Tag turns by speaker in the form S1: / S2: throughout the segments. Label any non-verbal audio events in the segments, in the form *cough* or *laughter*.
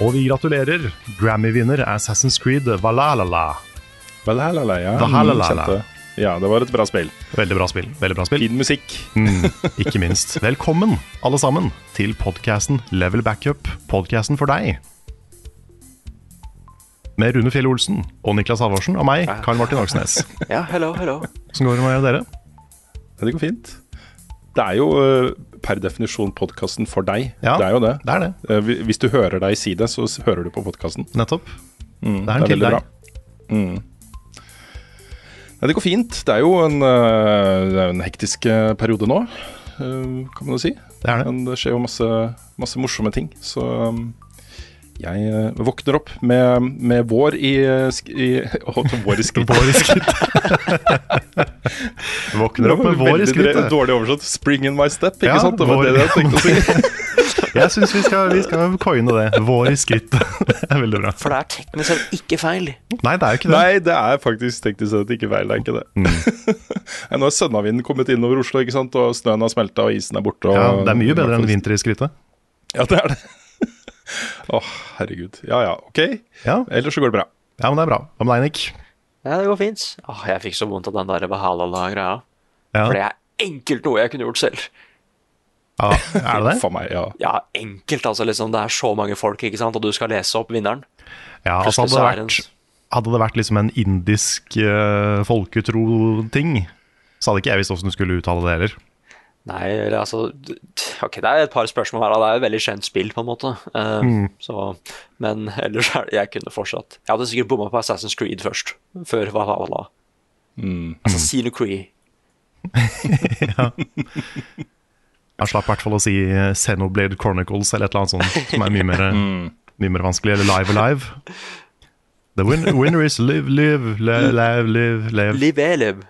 S1: Og vi gratulerer. Grammy-vinner Assassin's Creed Valalala.
S2: Valalala, ja. Valalala. Ja, det var et bra spill.
S1: Veldig bra spill. veldig bra spill.
S2: Fin musikk.
S1: Mm, ikke minst. Velkommen, alle sammen, til podkasten Level Backup, podkasten for deg. Med Rune Fjell Olsen og Niklas Halvorsen og meg, Karl Martin Aksnes.
S3: Ja, hello, hello.
S1: Hvordan går det med dere?
S2: Ja, det går fint. Det er jo øh, per definisjon podkasten for deg.
S1: Ja.
S2: Det er jo det.
S1: Det er det.
S2: Eh, Hvis du hører deg si det, så hører du på podkasten.
S1: Nettopp.
S2: Mm,
S1: Det er en til
S2: veldig
S1: deg.
S2: Mm. Ja, det går fint. Det er jo en, øh, det er en hektisk periode nå, kan man jo si.
S1: Det er det.
S2: Men det skjer jo masse, masse morsomme ting. Så um, jeg øh, våkner opp med, med vår i, øh, i *laughs* å, Vår i skrittet.
S1: Vår i skrittet. *laughs* Våkner opp med vår i skrittet.
S2: Dårlig oversatt. 'Spring in my step', ikke
S1: Ja,
S2: sant? Det var
S1: vår-
S2: det jeg tenkte å si. *laughs*
S1: Jeg syns vi skal, vi skal coine det. Vår i skrittet. Det er veldig bra.
S3: For det er teknisk sett ikke feil.
S1: Nei, det er jo ikke det.
S2: Nei, det er faktisk teknisk sett ikke feil. Det er ikke det. Mm. Nå har sønnavinden kommet inn over Oslo, ikke sant? og snøen har smelta og isen er borte. Og,
S1: Ja, det er mye bedre enn vinter i skrittet.
S2: Ja, det er det. Å, herregud. Ja ja, ok.
S1: Ja.
S2: Ellers så går det bra.
S1: ja, men det er bra. Hva med deg, Nick?
S3: Ja, det går fint. Åh, jeg fikk så vondt av den der Bahalala-greia.
S1: Ja.
S3: For det er enkelt noe jeg kunne gjort selv.
S1: Ja, er det det? *laughs*
S2: For meg, ja.
S3: Ja, enkelt, altså. liksom Det er så mange folk, ikke sant, og du skal lese opp vinneren.
S1: Ja, altså hadde det vært, hadde det vært liksom en indisk uh, folketro-ting, så hadde ikke jeg visst åssen du skulle uttale det heller.
S3: Nei, eller altså Ok, det er et par spørsmål her, det er et veldig kjent spill, på en måte. Uh,
S1: Mm.
S3: så, men *laughs* ellers er det Jeg kunne fortsatt. Jeg hadde sikkert bomma på Assassin's Creed først, før Valhalla.
S2: Mm.
S3: Sino Creed. *laughs*
S1: Jeg slapp i hvert fall å si eh, Xenoblade Chronicles eller et eller annet sånt, som er mye mer, mye mer vanskelig. Eller Live Alive. The win winner is live, live, live, live, live, live.
S3: Live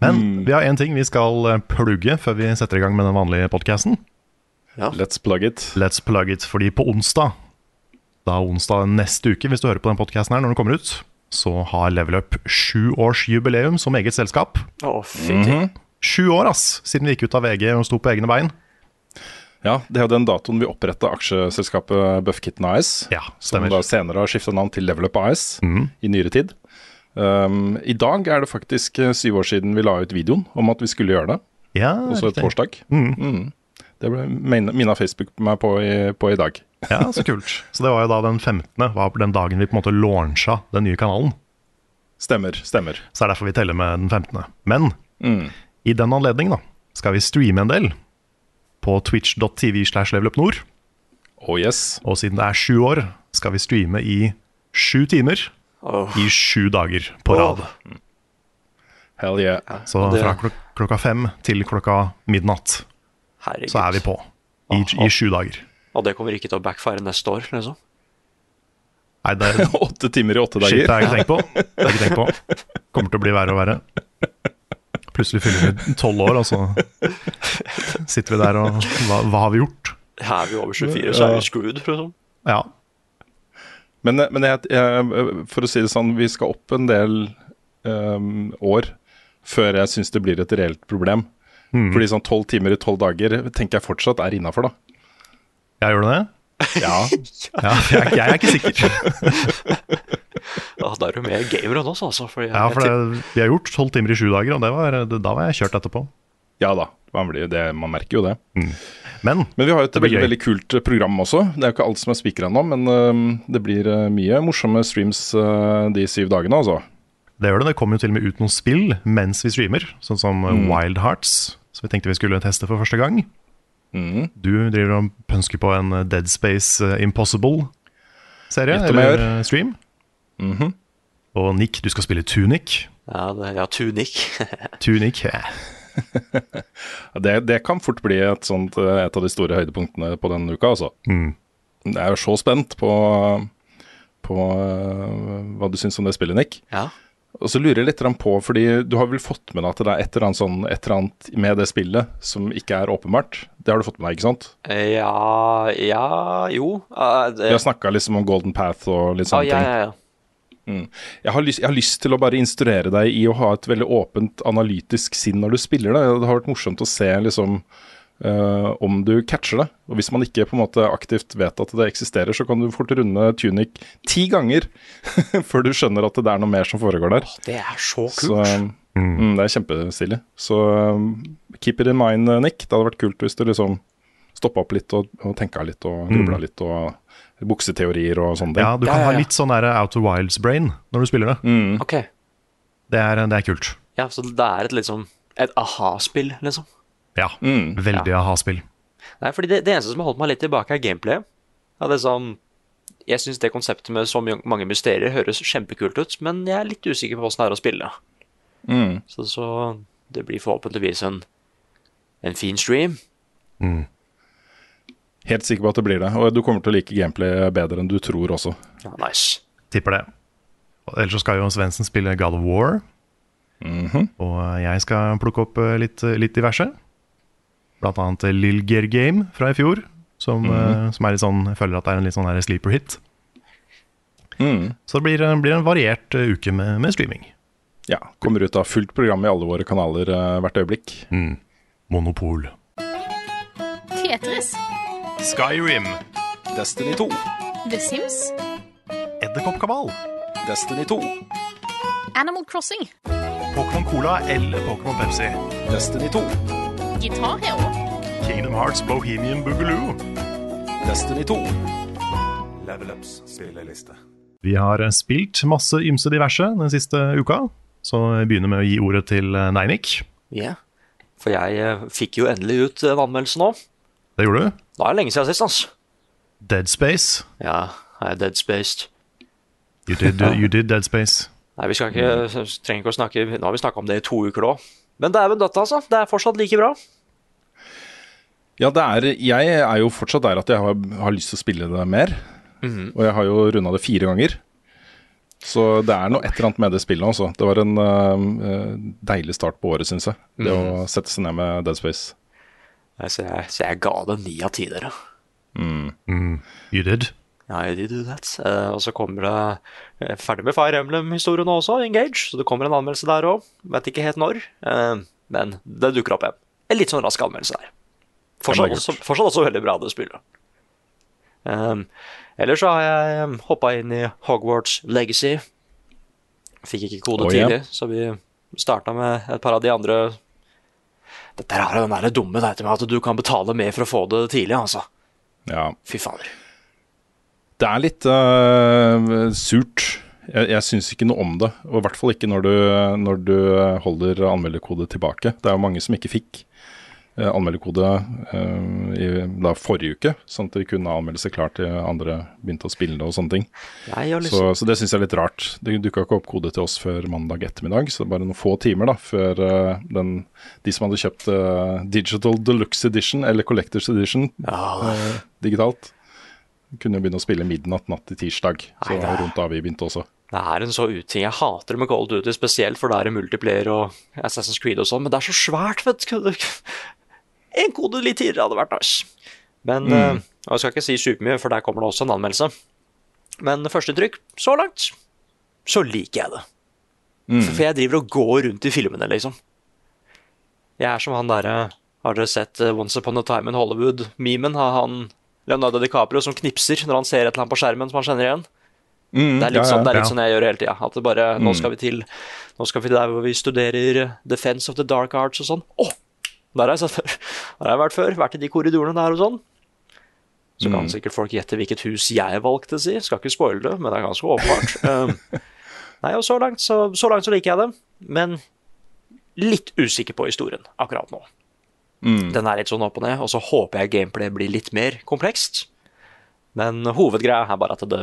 S3: er mm.
S1: Men vi har én ting vi skal eh, plugge før vi setter i gang med den vanlige podkasten.
S2: Let's plug it.
S1: Let's plug it, fordi på onsdag, da onsdag neste uke, hvis du hører på den podkasten her når den kommer ut, så har Level Up sjuårsjubileum som eget selskap.
S3: Å, fytti.
S1: Sju år, ass, siden vi gikk ut av VG og sto på egne bein.
S2: Ja, det er jo den datoen vi oppretta aksjeselskapet Buffkitten AS.
S1: Ja, stemmer.
S2: Som da senere har skifta navn til Level Up AS
S1: mm.
S2: i nyere tid. Um, I dag er det faktisk eh, syv år siden vi la ut videoen om at vi skulle gjøre det.
S1: Ja,
S2: Også et torsdag. Mm. Det ble min- minna Facebook meg på i, på i dag. *laughs*
S1: Ja, så kult. Så det var jo da den 15. var den dagen vi på en måte launcha den nye kanalen.
S2: Stemmer. Stemmer.
S1: Så det er derfor vi teller med den 15. Men
S2: Mm.
S1: i den anledning da, skal vi streame en del på twitch.tv slash levelupnord.
S2: Oh yes.
S1: Og siden det er sju år, skal vi streame i sju timer
S3: Åh.
S1: i sju dager på rad.
S2: Hell yeah.
S1: Så fra klok klokka fem til klokka midnatt
S3: Herregud.
S1: så er vi på. I, i sju dager.
S3: Og det kommer ikke til å backfire neste år, liksom.
S1: Nei, det er *laughs*
S2: Åtte timer i åtte dager.
S1: Shit, det har jeg ikke tenkt på. Det har jeg ikke tenkt på. Kommer til å bli verre og verre. Plutselig fyller vi tolv år, og så sitter vi der og Hva, hva har vi gjort?
S3: Her er vi over 24, så er vi screwed, liksom.
S1: Ja.
S2: Men, men jeg, jeg, for å si det sånn, vi skal opp en del um, år før jeg syns det blir et reelt problem.
S1: Mm.
S2: Fordi sånn tolv timer i tolv dager tenker jeg fortsatt er innafor, da.
S1: Jeg gjør det?
S2: Ja. *laughs*
S1: Ja, jeg, jeg er ikke sikker.
S3: Ja, da er du mer gamer enn oss, altså. For jeg,
S1: Ja, for det, Vi har gjort tolv timer i sju dager, og det var, det, da var jeg kjørt etterpå.
S2: ja da, man, blir, det, man merker jo det.
S1: Men
S2: Men vi har jo et veldig, veldig kult program også. Det er jo ikke alt som er spikra ennå, men uh, det blir uh, mye morsomme streams uh, de syv dagene, altså.
S1: det gjør det. Det kommer jo til og med ut noen spill mens vi streamer, sånn som
S2: Mm.
S1: Wild Hearts, så vi tenkte vi skulle teste for første gang.
S2: Mm.
S1: Du driver og pønsker på en Dead Space Impossible-serie, eller stream. stream.
S2: -hmm.
S1: Og Nick, du skal spille Tunic.
S3: Ja, det, ja Tunic. *laughs*
S1: Tunic, ja.
S2: Det, det kan fort bli et, sånt, eh, et av de store høydepunktene på denne uka, altså.
S1: Mm.
S2: Jeg er jo så spent på, på eh, hva du syns om det spillet, Nick.
S3: ja.
S2: Og så lurer jeg litt på, fordi du har vel fått med deg at det er et eller, annet sånn, et eller annet med det spillet som ikke er åpenbart? Det har du fått med deg, ikke sant?
S3: Ja Ja, jo. Uh, det,
S2: Vi har snakka liksom om Golden Path og litt
S3: ah,
S2: sånne
S3: ja,
S2: ting.
S3: ja, ja.
S2: Jeg har, lyst, jeg har lyst til å bare instruere deg i å ha et veldig åpent, analytisk sinn når du spiller det. Det har vært morsomt å se liksom uh, om du catcher det. Og hvis man ikke på en måte aktivt vet at det eksisterer, så kan du fort runde Tunic ti ganger *laughs* før du skjønner at det er noe mer som foregår der.
S3: Det er så kult.
S2: Så mm, det er kjempestilig. Så um, keep it in mind, eh, Nick. Det hadde vært kult hvis du liksom stoppa opp litt og, og tenka litt og grubla litt og bukseteorier og sånne ting.
S1: Ja, du
S3: Ja,
S1: kan
S3: ja,
S1: ha litt sånn der of Wilds-brain når du spiller det.
S2: Mm.
S3: Okay.
S1: Det er, det er kult.
S3: Ja, så det er et liksom Et aha-spill, liksom.
S1: Ja,
S2: Mm.
S1: veldig aha-spill.
S3: Nei, fordi det, det eneste som har holdt meg litt tilbake, er gameplayet. Ja, det er sånn Jeg syns det konseptet med så mange mysterier høres kjempekult ut, men jeg er litt usikker på åssen det er å spille.
S2: Mm.
S3: Så, så det blir forhåpentligvis en, en fin stream.
S2: Helt sikker på at det blir det. Og du kommer til å like gameplay bedre enn du tror også.
S3: Ja, nice.
S1: Tipper det. Ellers så skal jo Svendsen spille God of War. Og jeg skal plukke opp eh, litt, litt diverse. Blant annet eh, Lill Gear Game fra i fjor. Som, eh, som er litt sånn, jeg føler at det er en litt sånn sleeper hit.
S2: Mm.
S1: Så det blir, blir en variert eh, uke med, med streaming.
S2: Ja. Kommer ut av fullt program i alle våre kanaler eh, hvert øyeblikk.
S1: Monopol.
S4: Tetris.
S1: Skyrim.
S2: Destiny 2.
S4: The Sims.
S1: Edderkoppkabal.
S2: Destiny 2.
S4: Animal Crossing.
S1: Pokémon Cola eller Pokémon Pepsi.
S2: Destiny 2.
S4: Gitar Hero.
S1: Kingdom Hearts Bohemian Boogaloo.
S2: Destiny 2.
S5: Level Ups spilleliste.
S1: Vi har eh, spilt masse ymse diverse den siste uka, så vi begynner med å gi ordet til eh, Neinik.
S3: Ja. For jeg eh, fikk jo endelig ut en anmeldelse nå.
S1: Det gjorde du.
S3: Da er det lenge siden sist, altså.
S1: Dead Space.
S3: Ja, jeg er dead spaced.
S1: You did, you did Dead Space.
S3: Nei, vi skal ikke, trenger ikke å snakke Nå har vi snakka om det i to uker nå. Men dæven døtte, altså. Det er fortsatt like bra.
S2: Ja, det er, jeg er jo fortsatt der at jeg har, har lyst til å spille det mer. Og jeg har jo runda det fire ganger. Så det er noe et eller annet med det spillet altså. Det var en uh, deilig start på året, syns jeg. Det å sette seg ned med Dead Space.
S3: Så jeg, så jeg ga det ni av ti, dere.
S1: You did.
S3: Ja, I did do that. Uh, og så kommer det er Ferdig med Fire Emblem-historien også, Engage. Så det kommer en anmeldelse der òg. Vet ikke helt når. uh, men det dukker opp en. En litt sånn rask anmeldelse der. Fortsatt, også, fortsatt også veldig bra, det spillet. Um, ellers så har jeg hoppa inn i Hogwarts Legacy. Fikk ikke kode
S2: oh, ja.
S3: tidlig, så vi starta med et par av de andre Dette er den der dumme der med at du kan betale mer for å få det tidlig, altså.
S2: Ja.
S3: Fy fader.
S2: Det er litt uh, surt. Jeg, jeg syns ikke noe om det. Og i hvert fall ikke når du, når du holder anmelderkode tilbake. Det er jo mange som ikke fikk anmelderkode øh, i da forrige uke, sånn at de kunne ha anmeldelse klar til andre begynte å spille det og sånne ting.
S3: Har
S2: Så,
S3: liksom
S2: så det syns jeg er litt rart. Det dukka ikke opp kode til oss før mandag ettermiddag, så bare noen få timer da, før øh, den, de som hadde kjøpt uh, Digital Deluxe Edition eller Collectors Edition øh, digitalt, kunne begynne å spille midnatt natt til tirsdag. Så
S3: Nei, det er-
S2: rundt da vi begynte også.
S3: Det er en så uting. Jeg hater det med Cold Duty, spesielt for det er multiplayer og Assassin's Creed og sånn, men det er så svært, vet du. En kode litt tidligere hadde vært nice. Men mm. og Jeg skal ikke si supermye, for der kommer det også en anmeldelse. Men førsteinntrykk, så langt, så liker jeg det. For jeg driver og går rundt i filmene, liksom. Jeg er som han derre Har dere sett eh, Once Upon a Time in Hollywood-memen? Har han Leonardo DiCaprio som knipser når han ser et eller annet på skjermen som han kjenner igjen? Det er litt,
S2: ja,
S3: sånn, det er litt
S1: ja.
S3: sånn jeg gjør hele tida. At det bare Nå skal vi til Nå skal vi der hvor vi studerer eh, Defense of the Dark Arts og sånn. Å! Der har jeg før. *laughs* Der har jeg vært før. Vært i de korridorene der og sånn. Så kan sikkert folk gjette hvilket hus jeg valgte, si. Skal ikke spoile det, men det er ganske åpenbart. *laughs* Um, nei, og så langt så, så langt så liker jeg det. Men litt usikker på historien akkurat nå. Den er litt sånn opp og ned, og så håper jeg gameplay blir litt mer komplekst. Men hovedgreia er bare at det,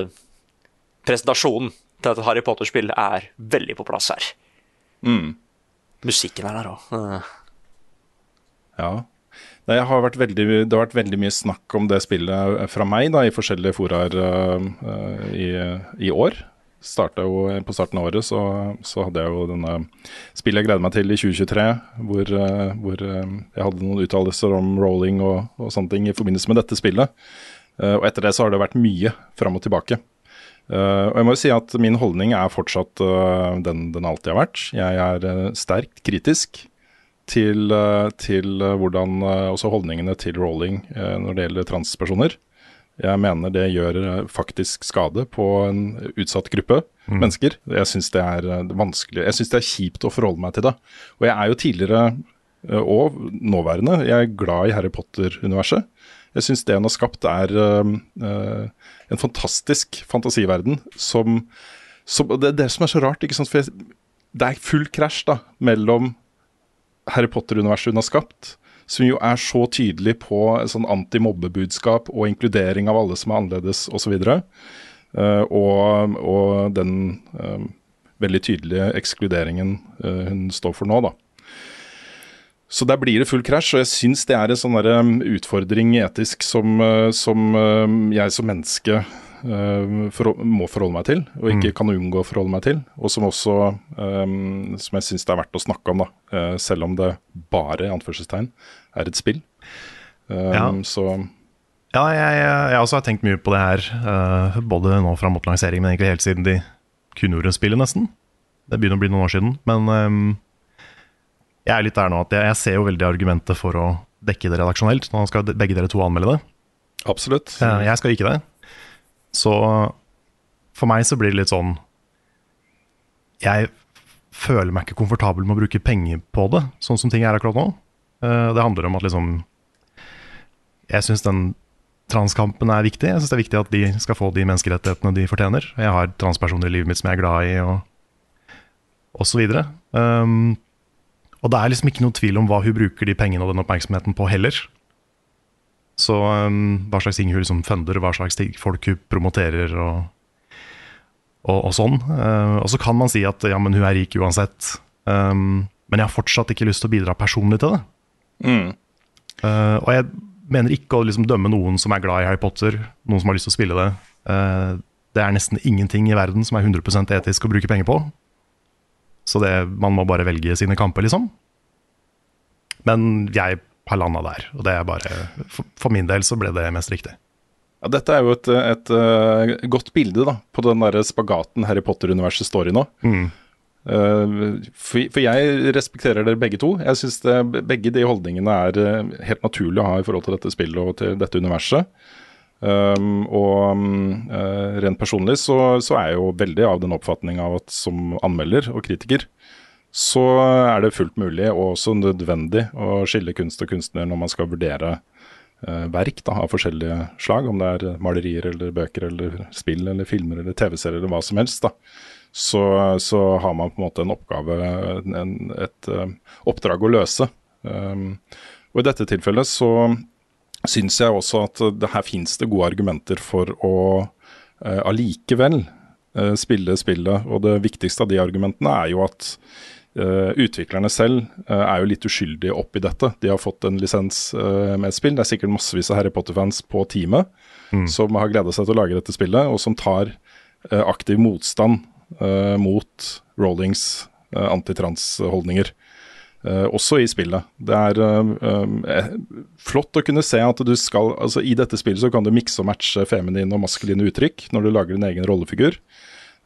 S3: presentasjonen til et Harry Potter-spill er veldig på plass her.
S2: Mm.
S3: Musikken er der òg.
S2: Ja. Det har veldig, det har vært veldig mye snakk om det spillet fra meg da, i forskjellige foraer uh, i, i, år. Jo På starten av året så, så, hadde jeg jo denne spillet jeg gleder meg til i 2023, hvor, uh, hvor uh, jeg hadde noen uttalelser om rolling og, og, sånne ting i forbindelse med dette spillet. og etter det så har det vært mye fram og tilbake. og jeg må jo si at min holdning er fortsatt den den alltid har vært. Jeg er sterkt kritisk til, eh, til eh, hvordan eh, også holdningene til rolling når det gjelder transpersoner. Jeg mener det gjør faktisk skade på en utsatt gruppe mm. mennesker. Jeg syns det er vanskelig, jeg syns det er kjipt å forholde meg til det. Og jeg er jo tidligere og nåværende jeg er glad i Harry Potter-universet. Jeg syns det han har skapt er uh, en fantastisk fantasiverden som, som Det er det som er så rart, ikke sant. For jeg, det er full krasj da, mellom Harry Potter-universet hun har skapt, som jo er så tydelig på sånn antimobbebudskap og inkludering av alle som er annerledes osv. Og, uh, og, og den uh, veldig tydelige ekskluderingen uh, hun står for nå, da. Så der blir det full krasj, og jeg syns det er en sånn utfordring etisk som, som jeg som menneske for, må forholde meg til, og ikke mm. kan unngå å forholde meg til. Og som også um, som jeg syns det er verdt å snakke om, da, uh, selv om det bare anførselstegn, er et spill. Um,
S1: ja.
S2: Så
S1: ja, jeg, jeg, også har tenkt mye på det her, uh, både nå fram mot lansering, men egentlig helt siden de kunngjorde spillet, nesten. Det begynner å bli noen år siden. Men um, jeg er litt der nå at jeg, jeg, ser jo veldig argumentet for å dekke det redaksjonelt. Nå skal begge dere to anmelde det.
S2: Absolutt.
S1: jeg skal ikke det. Så for meg så blir det litt sånn Jeg føler meg ikke komfortabel med å bruke penger på det, sånn som ting er akkurat nå. Eh, det handler om at liksom Jeg syns den transkampen er viktig. Jeg syns det er viktig at de skal få de menneskerettighetene de fortjener. Jeg har transpersoner i livet mitt som jeg er glad i, og osv. Um, og det er liksom ikke noe tvil om hva hun bruker de pengene og den oppmerksomheten på heller. Så um, hva slags ting hun liksom funder, hva slags ting folk hun promoterer og, og, og sånn. Uh, og så kan man si at ja, men hun er rik uansett. Um, men jeg har fortsatt ikke lyst til å bidra personlig til det.
S2: Mm.
S1: Uh, og jeg mener ikke å liksom dømme noen som er glad i Harry Potter, noen som har lyst til å spille det. Uh, det er nesten ingenting i verden som er 100% etisk å bruke penger på. Så det, man må bare velge sine kamper, liksom. Men jeg har landa der. Og det er bare for, min del så ble det mest riktig.
S2: Ja, dette er jo et, et, et uh, godt bilde da, på den der spagaten Harry Potter-universet står i nå.
S1: Mm.
S2: Uh, for, for, jeg respekterer dere begge to. Jeg syns begge de holdningene er uh, helt naturlig å ha i forhold til dette spillet og til dette universet. Um, og um, rent personlig så, så, er jeg jo veldig av den oppfatning av at som anmelder og kritiker, så er det fullt mulig og også nødvendig å skille kunst og kunstner når man skal vurdere eh, verk da, av forskjellige slag, om det er malerier eller bøker eller spill eller filmer eller TV-serier eller hva som helst. da. Så, så, har man på en måte en oppgave, en, et uh, oppdrag å løse. Um, og I dette tilfellet så syns jeg også at det her finnes det gode argumenter for å uh, allikevel uh, spille spillet. Og det viktigste av de argumentene er jo at Uh, utviklerne selv uh, er jo litt uskyldige oppi dette. De har fått en lisens uh, med et spill. Det er sikkert massevis av Harry Potter-fans på teamet mm. som har gleda seg til å lage dette spillet, og som tar aktiv motstand mot Rollings antitrans-holdninger. også i spillet. Det er flott å kunne se at du skal altså I dette spillet så kan du mikse og matche feminine og maskuline uttrykk når du lager din egen rollefigur.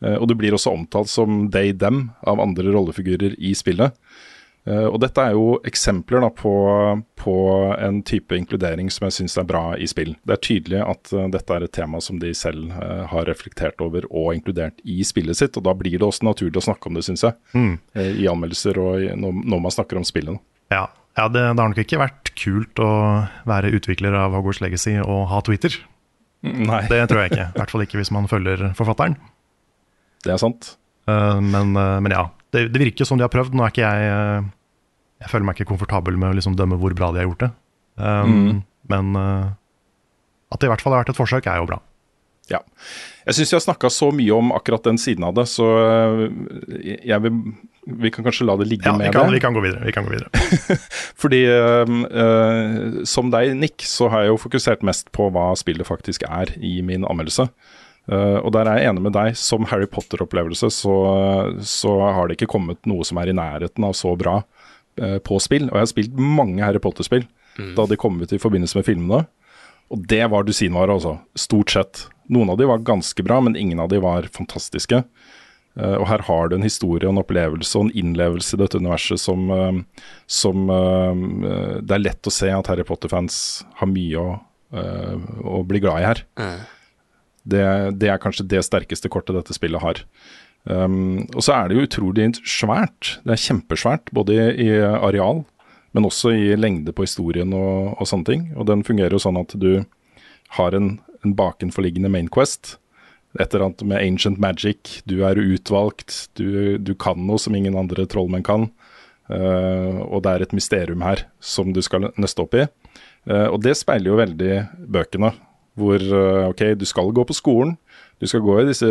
S2: Eh, og du blir også omtalt som they, them av andre rollefigurer i spillet. Uh, og dette er jo eksempler da, på, på, en type inkludering som jeg syns er bra i spill. Det er tydelig at uh, dette er et tema som de selv har reflektert over og inkludert i spillet sitt. Og da blir det også naturlig å snakke om det, syns jeg.
S1: Mm.
S2: I anmeldelser og når, når, man snakker om spillet.
S1: Ja, ja det, det, har nok ikke vært kult å være utvikler av Hogwarts Legacy og ha Twitter.
S2: Nei.
S1: Det tror jeg ikke. I hvert fall ikke hvis man følger forfatteren.
S2: Det er sant.
S1: Uh, men, uh, men, ja, det, det, virker som de har prøvd. Nå er ikke jeg uh, Jeg føler meg ikke komfortabel med å liksom dømme hvor bra de har gjort det. Um, Men eh, at det i hvert fall har vært et forsøk, er jo bra.
S2: Ja. Jeg syns jeg har snakka så mye om akkurat den siden av det, så vil, vi kan kanskje la det ligge
S1: Ja,
S2: med
S1: vi kan,
S2: det.
S1: vi kan gå videre. Vi kan gå videre. *laughs*
S2: Fordi uh, som deg, Nick, så har jeg jo fokusert mest på hva spillet faktisk er i min anmeldelse. Uh, og der er jeg enig med deg. Som Harry Potter-opplevelse så, så har det ikke kommet noe som er i nærheten av så bra uh, på spill. Og jeg har spilt mange Harry Potter-spill da de kom ut i forbindelse med filmene. Og det var dusinvare, altså. Stort sett. Noen av de var ganske bra, men ingen av de var fantastiske. Uh, og her har du en historie, en opplevelse og en innlevelse i dette universet som, som Det er lett å se at Harry Potter-fans har mye å, å bli glad i her. Det, det er kanskje det sterkeste kortet dette spillet har. Um, og så er det jo utrolig svært. Det er kjempesvært, både i, i areal, men også i lengde på historien og, og sånne ting. Og den fungerer jo sånn at du har en, en bakenforliggende main quest. Et eller annet med ancient magic. Du er utvalgt. Du, du kan noe som ingen andre trollmenn kan. Uh, og det er et mysterium her som du skal nøste opp i. Uh, og det speiler jo veldig bøkene. Hvor eh, ok, du skal gå på skolen. Du skal gå i disse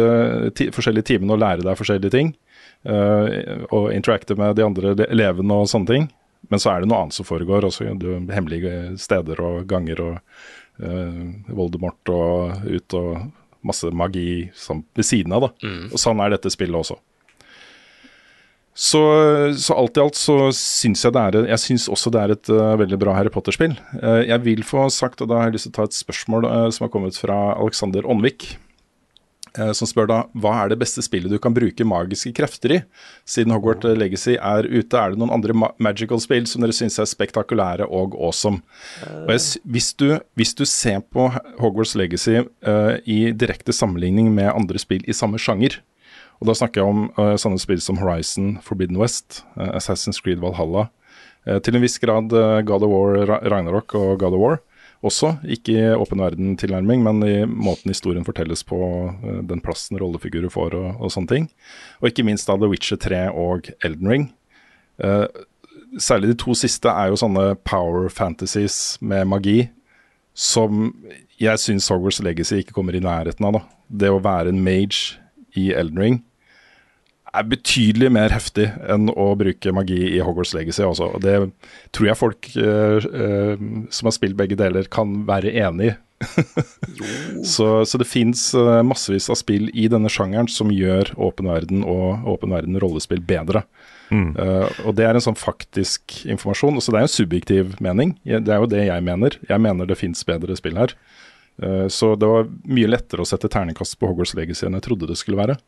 S2: ti forskjellige timene og lære deg forskjellige ting. Uh, og interacte med de andre elevene og sånne ting. Men så er det noe annet som foregår. Også, du, hemmelige steder og ganger og uh, Voldemort og ut og masse magi som, ved siden av. da. Og sånn er dette spillet også. Så, så alt i alt så syns jeg det er Jeg syns også det er et uh, veldig bra Harry Potter-spill. Uh, jeg vil få sagt, og da har jeg lyst til å ta et spørsmål uh, som har kommet fra Alexander Ånvik. som spør da hva er det beste spillet du kan bruke magiske krefter i? Siden Hogwarts Legacy er ute, er det noen andre ma magical spill som dere syns er spektakulære og awesome? Og jeg, hvis, du, hvis du ser på Hogwarts Legacy i direkte sammenligning med andre spill i samme sjanger, og da snakker jeg om uh, sånne spill som Horizon, Forbidden West, uh, Assassin's Creed Valhalla, Uh, til en viss grad God of War, Ragnarok og God of War også. Ikke i åpen verden-tilnærming, men i måten historien fortelles på, den plassen rollefigurer får og, og sånne ting. Og ikke minst da The Witcher 3 og Elden Ring. Særlig de to siste er jo sånne power fantasies med magi som jeg syns Hogwarts Legacy ikke kommer i nærheten av. da. Det å være en mage i Elden Ring er betydelig mer heftig enn å bruke magi i Hogwarts Legacy. Også. Og det tror jeg folk eh, eh, som har spilt begge deler, kan være enig i. *laughs* så, så det fins massevis av spill i denne sjangeren som gjør åpen verden og åpen verden rollespill bedre. Eh, og det er en sånn faktisk informasjon. Så det er en subjektiv mening. Det er jo det jeg mener. Jeg mener det fins bedre spill her. Eh, så det var mye lettere å sette terningkast på Hogwarts Legacy enn jeg trodde det skulle være.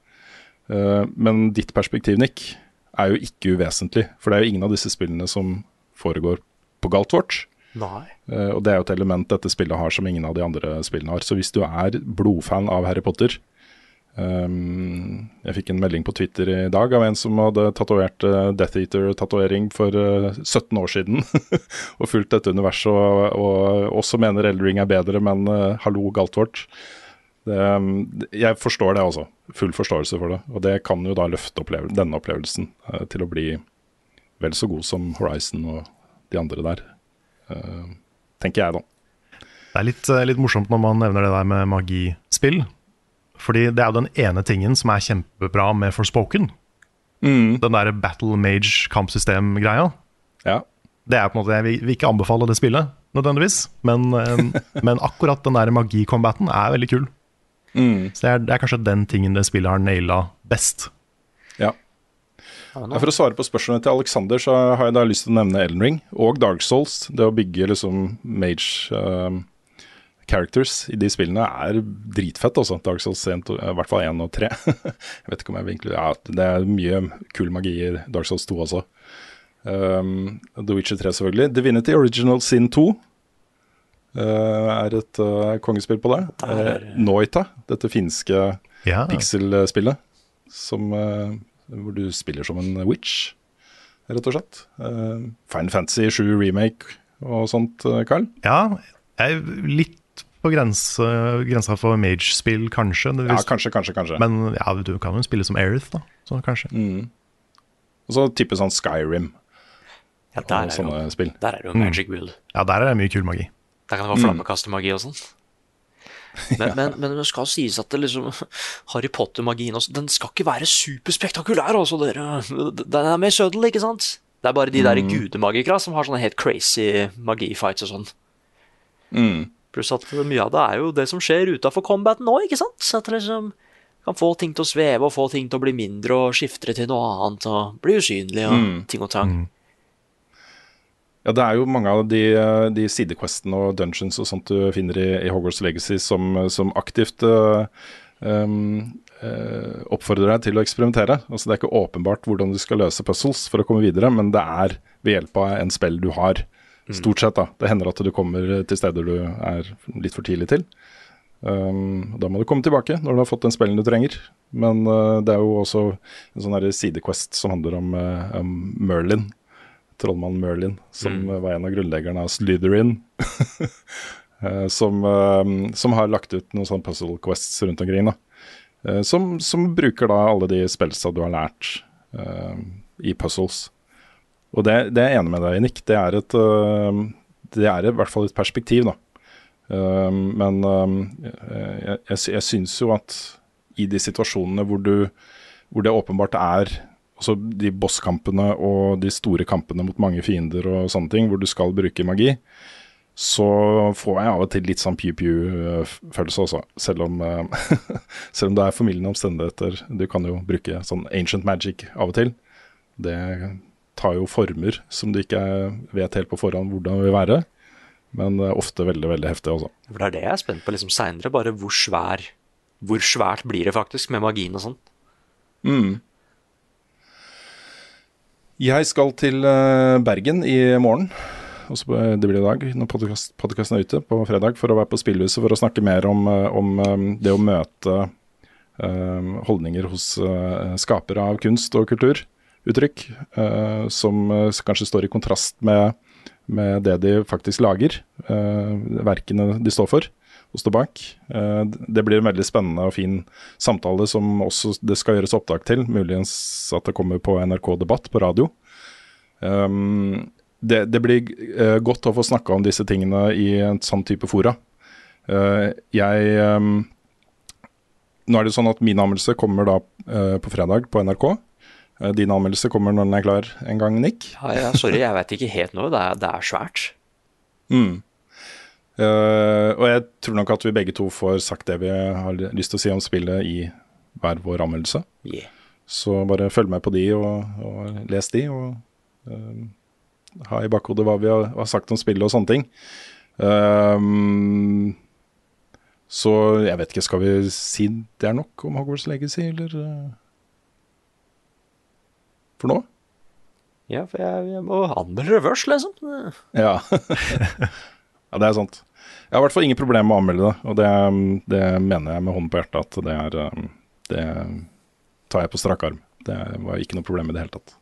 S2: Eh, men ditt perspektiv, Nick, er jo ikke uvesentlig. For det er jo ingen av disse spillene som foregår på Galtvort.
S3: Nei.
S2: Eh, og det er jo et element dette spillet har som ingen av de andre spillene har. Så hvis du er blodfan av Harry Potter ehm, Jeg fikk en melding på Twitter i dag av en som hadde tatovert uh, Death Eater-tatovering for uh, 17 år siden. *laughs* og fulgt dette universet og, og også mener Eldring er bedre, men uh, hallo, Galtvort. Det, um, jeg forstår det også. Full forståelse for det. Og det kan jo da løfte opplevel denne opplevelsen uh, til å bli vel så god som Horizon og de andre der. Eh, tenker jeg, da.
S1: Det er litt, eh, litt morsomt når man nevner det der med magispill. Fordi det er jo den ene tingen som er kjempebra med Forspoken. Den der Battle Mage-kampsystem-greia.
S2: Ja.
S1: Det er på en måte, Jeg vil, ikke anbefale det spillet, nødvendigvis. Men, eh, *laughs* men akkurat den der magi-combaten er veldig kul. Så det er, det er kanskje den tingen det spillet har naila best.
S2: Ja. Ja, for å svare på spørsmålet til Alexander, så har jeg da lyst til å nevne Elden Ring og Dark Souls. Det å bygge liksom mage um, characters i de spillene er dritfett, altså. Dark Souls 1, to- i hvert fall 1 og 3. *laughs* jeg vet ikke om jeg vil inkludere ja, Det er mye kul magi i Dark Souls 2 også. Um, The Witcher 3, selvfølgelig. Divinity Original Sin 2 uh, er et uh, kongespill på det. Uh, Noita, dette finske
S1: Ja.
S2: pixel-spillet, som, eh, hvor du spiller som en witch, rett og slett. Uh, Final Fantasy 7 remake og sånt, eh, Carl.
S1: Ja, jeg er litt på grense, grensa for mage-spill, kanskje. Det
S2: Ja, kanskje, kanskje, kanskje.
S1: Men ja, du kan jo spille som Aerith, da. Så kanskje.
S2: Og så type sånn Skyrim.
S3: Ja, der er,
S2: sånne
S3: jo,
S2: spill.
S3: der er det jo magic wheel.
S1: Ja, der er det mye kul magi.
S3: Der kan det være flammekastemagi og sånn. *laughs* Men, men, men det skal sies at det liksom *laughs* Harry Potter-magien den skal ikke være superspektakulær, altså, dere. Den er mer sødel, ikke sant? Det er bare de der gudemagikere som har sånne helt crazy magifights og sånn.
S2: Mm.
S3: Pluss at mye av det er jo det som skjer utafor combaten nå, ikke sant? Så at det liksom kan få ting til å sveve og få ting til å bli mindre og skifte til noe annet og bli usynlig og
S2: Mm.
S3: ting og tang.
S2: Ja, det er jo mange av de, de sidequestene og dungeons og sånt du finner i, i Hogwarts Legacy som, som aktivt uh, um, uh, oppfordrer deg til å eksperimentere. Altså Det er ikke åpenbart hvordan du skal løse puzzles for å komme videre, men det er ved hjelp av en spill du har. Stort sett, da. Det hender at du kommer til steder du er litt for tidlig til. Um, da må du komme tilbake når du har fått den spillen du trenger. Men uh, det er jo også en sånn sidequest som handler om, uh, om Merlin trollmann Merlin, som
S3: Mm.
S2: var en av grunnleggerne av Slytherin. *laughs* uh, som, eh, som har lagt ut noen sånne puzzle quests rundt omkring. Eh, som, som bruker da alle de spellsa du har lært eh, i puzzles. Og det, det er jeg enig med deg i, Nick. Det er, et, det er i hvert fall et perspektiv, da. Men jeg, jeg, jeg syns jo at i de situasjonene hvor, du, hvor det åpenbart er altså de bosskampene og de store kampene mot mange fiender og sånne ting, hvor du skal bruke magi, så får jeg av og til litt sånn pew-pew-følelse også. Selv om, *laughs* selv om det er formildende omstendigheter. Du kan jo bruke sånn ancient magic av og til. Det tar jo former som du ikke vet helt på forhånd hvordan vil være. Men eh, ofte veldig, veldig heftig også.
S3: For det er det jeg er spent på liksom seinere. Bare hvor svær Hvor svært blir det faktisk med magien og sånn?
S2: Mm. Jeg skal til eh, Bergen i morgen. Også på, det blir i dag, når podkasten podcasten er ute, på fredag, for å være på Spillhuset for å snakke mer om, eh, om eh, det å møte eh, holdninger hos eh, skapere av kunst og kulturuttrykk, eh, som eh, kanskje står i kontrast med, med det de faktisk lager, eh, verkene de står for og står bak. Det blir en veldig spennende og fin samtale som også det skal gjøres opptak til. Muligens at det kommer på NRK Debatt på radio. Det, det blir godt å få snakka om disse tingene i en sånn type fora. Jeg Nå er det sånn at min anmeldelse kommer da på fredag på NRK. Eh, din anmeldelse kommer når den er klar en gang, Nick.
S3: Ja, ja, sorry, jeg veit ikke helt nå. Det er, det er svært.
S2: Mm. Uh, og jeg tror nok at vi begge to får sagt det vi har lyst til å si om spillet i hver vår anmeldelse.
S3: Yeah.
S2: Så bare følg med på de og, og les de, og uh, ha i bakhodet hva vi har, har sagt om spillet og sånne ting. Ehm, så jeg vet ikke, skal vi si det er nok om Hogwarts Legacy, eller For nå?
S3: Ja, for jeg, jeg må anmelde reverse, liksom.
S2: Ja. *laughs* ja, det er sant. Jeg har i hvert fall ingen problemer med å anmelde det, og det, det mener jeg med hånden på hjertet at det er um, Det tar jeg på strak arm. Det var ikke noe problem i det hele tatt.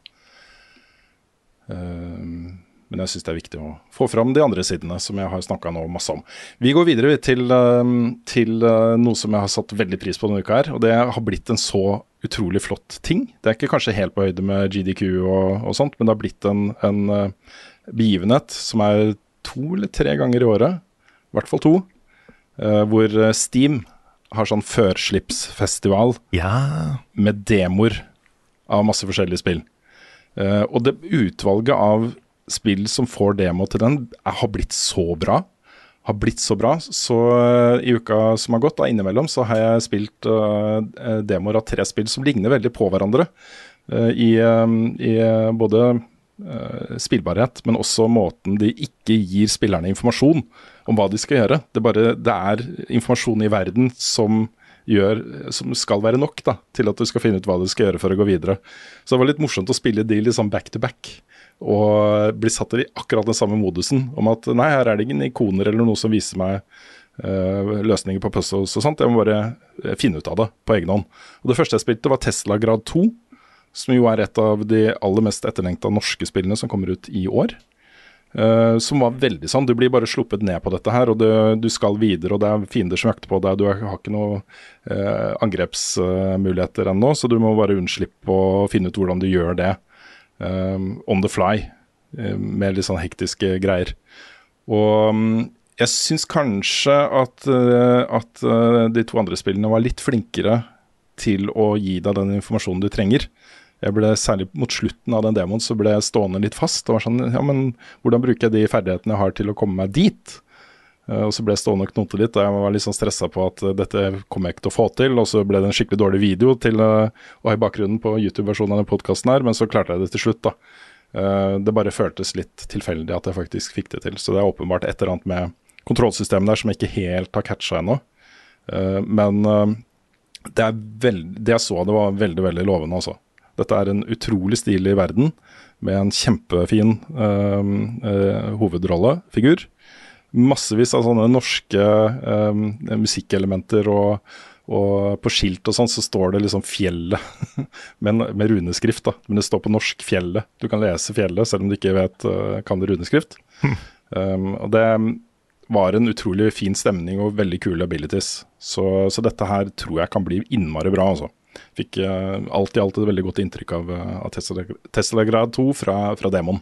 S2: Um, men jeg syns det er viktig å få fram de andre sidene, som jeg har snakka nå masse om. Vi går videre til, um, til uh, noe som jeg har satt veldig pris på denne uka her, og det har blitt en så utrolig flott ting. Det er ikke kanskje helt på høyde med GDQ og, og sånt, men det har blitt en, en uh, begivenhet som er to eller tre ganger i året, i hvert fall to, uh, hvor uh, Steam har sånn førslippsfestival
S1: Ja.
S2: med demoer av masse forskjellige spill. Eh, og det utvalget av spill som får demo til den, har blitt så bra. Har blitt så bra. Så eh, i uka som har gått, da innimellom, så har jeg spilt uh, demoer av tre spill som ligner veldig på hverandre. Uh, I, eh, i eh, både eh, spillbarhet, men også måten de ikke gir spillerne informasjon om hva de skal gjøre. Det, bare, det er informasjon i verden som gjør, som skal være nok da, til at du skal finne ut hva du skal gjøre for å gå videre. Så det var litt morsomt å spille de liksom back to back, og bli satt i akkurat den samme modusen om at nei, her er det ingen ikoner eller noe som viser meg uh, løsninger på puzzles og sånt. Jeg må bare eh, finne ut av det på egen hånd. Og Det første jeg spilte, var Tesla Grad 2, som jo er et av de aller mest etterlengta norske spillene som kommer ut i år. Uh, som var veldig sånn. Du blir bare sluppet ned på dette her, og du, du skal videre, og det er fiender som jakter på deg. Du har ikke noen uh, angrepsmuligheter ennå, så du må bare unnslippe å finne ut hvordan du gjør det. Eh, on the fly. eh, med litt sånn hektiske greier. Og mm, jeg syns kanskje at, eh, at eh, de to andre spillene var litt flinkere til å gi deg den informasjonen du trenger. Jeg ble Særlig mot slutten av den demoen så ble jeg stående litt fast. og var sånn, ja, men Hvordan bruker jeg de ferdighetene jeg har til å komme meg dit? Uh, og Så ble jeg stående og knote litt, og jeg var litt sånn stressa på at uh, dette kommer jeg ikke til å få til. Og så ble det en skikkelig dårlig video til uh, å ha i bakgrunnen på YouTube-versjonen av denne podkasten her, men så klarte jeg det til slutt, da. det bare føltes litt tilfeldig at jeg faktisk fikk det til. Så det er åpenbart et eller annet med kontrollsystemet der som jeg ikke helt har catcha ennå. men det, veld, det jeg så, det var veldig, veldig lovende, altså. Dette er en utrolig stilig verden med en kjempefin uh, uh, hovedrollefigur. Massevis av sånne norske um, musikkelementer, og, og, på skilt og sånn så står det liksom 'Fjellet' *laughs* med, med, runeskrift. da, Men det står på norsk 'Fjellet'. Du kan lese 'Fjellet' selv om du ikke vet kan det runeskrift. Um, og det var en utrolig fin stemning og veldig kule abilities. Så, så dette her tror jeg kan bli innmari bra, altså. Fikk uh, alt i alt et veldig godt inntrykk av, uh, av Tesla, Tesla, Grad 2 fra, fra Demon.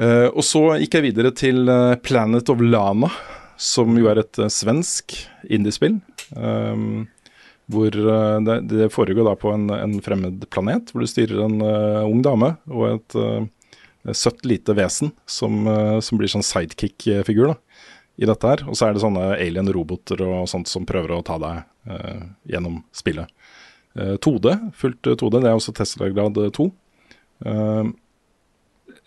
S2: Uh, og så gikk jeg videre til Planet of Lana, som jo er et svensk indiespill. Um, hvor det, det, foregår da på en, en, fremmed planet, hvor du styrer en ung dame og et søtt lite vesen som, som blir sånn sidekick-figur i dette her. Og så er det sånne alien-roboter og sånt som prøver å ta deg uh, gjennom spillet. Uh, 2D, fullt 2D, det er også Tesla-grad 2. Uh,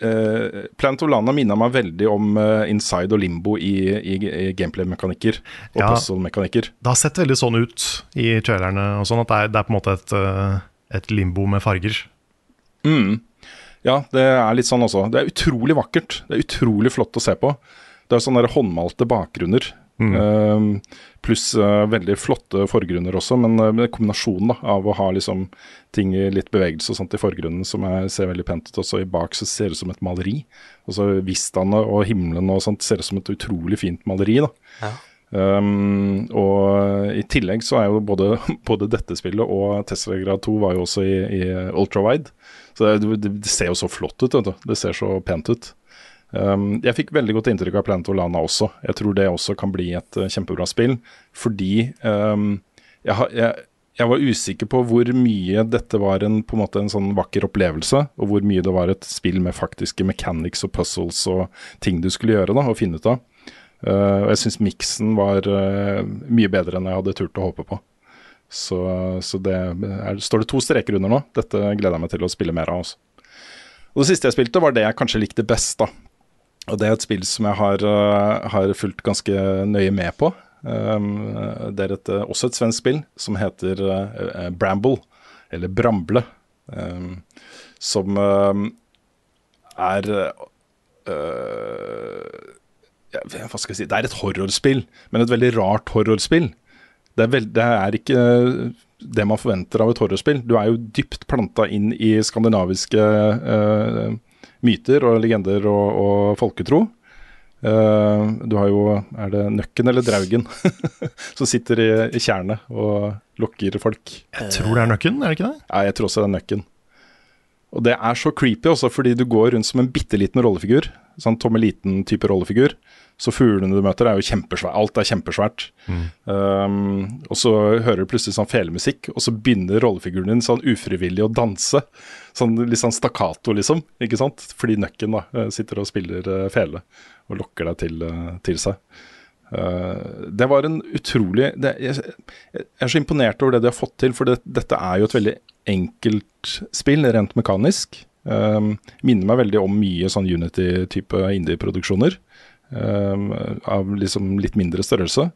S2: uh, Plant of Lana minner meg veldig om uh, Inside og Limbo i, i, i gameplay-mekanikker og ja, puzzle-mekanikker.
S1: Det har sett veldig sånn ut i trailerne, og sånn at det er, det er, på en måte et, uh, et limbo med farger.
S2: Mm. Ja, det er litt sånn også. Det er utrolig vakkert. Det er utrolig flott å se på. Det er sånne håndmalte bakgrunner. Mm. Uh, pluss uh, veldig flotte forgrunner også, men uh, kombinasjonen da, av å ha liksom ting i litt bevegelse og sånt i forgrunnen som er, ser veldig pent ut, og så i bak så ser det ut som et maleri. Og så vistaene og himmelen og sånt ser ut som et utrolig fint maleri. da. Ja. Um, og i tillegg så er jo både, *laughs* både dette spillet og Tesla Grad 2 var jo også i, i ultrawide. Så det, det, det, ser jo så flott ut, vet du. Det ser så pent ut. Um, jeg fikk veldig godt inntrykk av Planet Olana også. Jeg tror det også kan bli et uh, kjempebra spill. Fordi um, jeg, jeg, jeg, var usikker på hvor mye dette var en, på en, måte en sånn vakker opplevelse, og hvor mye det var et spill med faktiske mechanics og puzzles og ting du skulle gjøre da, og finne ut av. Uh, og jeg syns miksen var uh, mye bedre enn jeg hadde turt å håpe på. Så, så det er, står det to streker under nå. Dette gleder jeg meg til å spille mer av også. Og Det siste jeg spilte, var det jeg kanskje likte best. da og det er et spill som jeg har, uh, har fulgt ganske nøye med på. Um, det er et, uh, også et svensk spill som heter uh, Bramble, eller Bramble. Um, som er ja, Hva skal jeg si Det er et horrorspill, men et veldig rart horrorspill. Det er, veld, det er ikke det man forventer av et horrorspill. Du er jo dypt planta inn i skandinaviske uh, myter og legender og, og folketro. Uh, du har jo Er det Nøkken eller Draugen *laughs* som sitter i, i tjernet og lokker folk?
S1: Jeg tror det er Nøkken, er det ikke det?
S2: Ja, jeg tror også det er Nøkken. Og det er så creepy også, fordi du går rundt som en bitte liten rollefigur. Sånn Tommeliten-type rollefigur. Så fuglene du møter er jo kjempesvært. Alt er kjempesvært. Mm. Um, og så hører du plutselig sånn felemusikk, og så begynner rollefiguren din sånn ufrivillig å danse. Sånn litt sånn stakkato, liksom. Ikke sant? Fordi nøkken da eh, sitter og spiller uh, fele og lokker deg til, uh, til seg. Uh, det var en utrolig det, jeg, jeg, er så imponert over det de har fått til, for det, dette er jo et veldig enkelt spill, rent mekanisk. Um, minner meg veldig om mye sånn Unity-type indie-produksjoner. Um, av liksom litt mindre størrelse.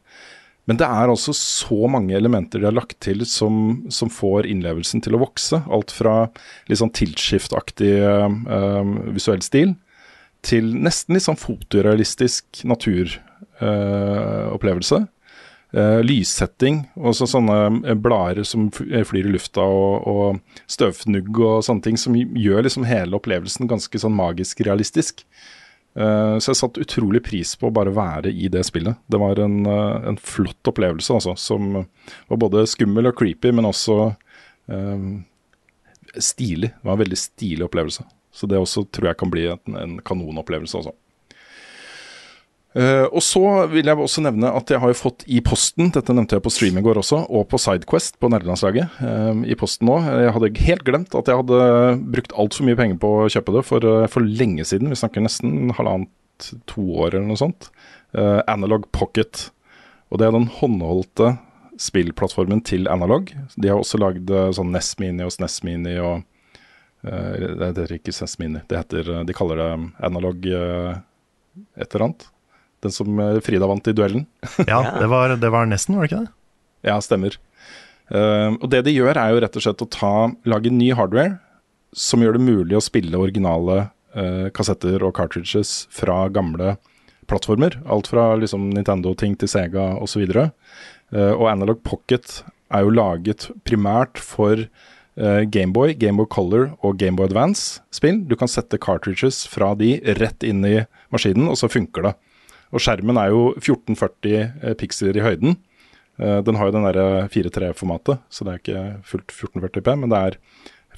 S2: Men det er altså så mange elementer de har lagt til som, som får innlevelsen til å vokse. Alt fra litt sånn tilskiftaktig um, visuell stil til nesten litt sånn fotorealistisk naturopplevelse. Uh, lyssetting, og så sånne blader som flyr i lufta, og, og, støvfnugg og sånne ting, som gjør liksom hele opplevelsen ganske sånn magisk realistisk. Uh, så jeg satte utrolig pris på å bare være i det spillet. Det var en, uh, en flott opplevelse, altså, som var både skummel og creepy, men også uh, stilig. Det var en veldig stilig opplevelse. Så det også tror jeg kan bli en, en kanonopplevelse også. Eh, og så vil jeg også nevne at jeg har jo fått i posten, dette nevnte jeg på stream i går også, og på Sidequest på nerdelandslaget, uh, i posten nå. Jeg hadde helt glemt at jeg hadde brukt altfor mye penger på å kjøpe det for, uh, for lenge siden. Vi snakker nesten halvannet, to år eller noe sånt. Eh, Analog Pocket. Og det er den håndholdte spillplattformen til Analog. De har også lagd eh, sånn NES Mini og SNES Mini og eh, Det heter ikke SNES Mini, det heter, de kaller det Analog eh, et eller annet. Den som eh, Frida vant i duellen. *laughs*
S1: Ja, det var, det var nesten, var det ikke det?
S2: Ja, stemmer. Uh, og det de gjør, er jo rett og slett å ta, lage ny hardware som gjør det mulig å spille originale uh, kassetter og cartridges fra gamle plattformer. Alt fra liksom Nintendo-ting til Sega osv. Uh, og Analog Pocket er jo laget primært for uh, Gameboy, Gameboy Color og Gameboy Advance-spill. Du kan sette cartridges fra de rett inn i maskinen, og så funker det. Og skjermen er jo 1440 eh, piksler i høyden. Uh, den har jo den derre 4.3-formatet, så det er ikke fullt 1440P, men det er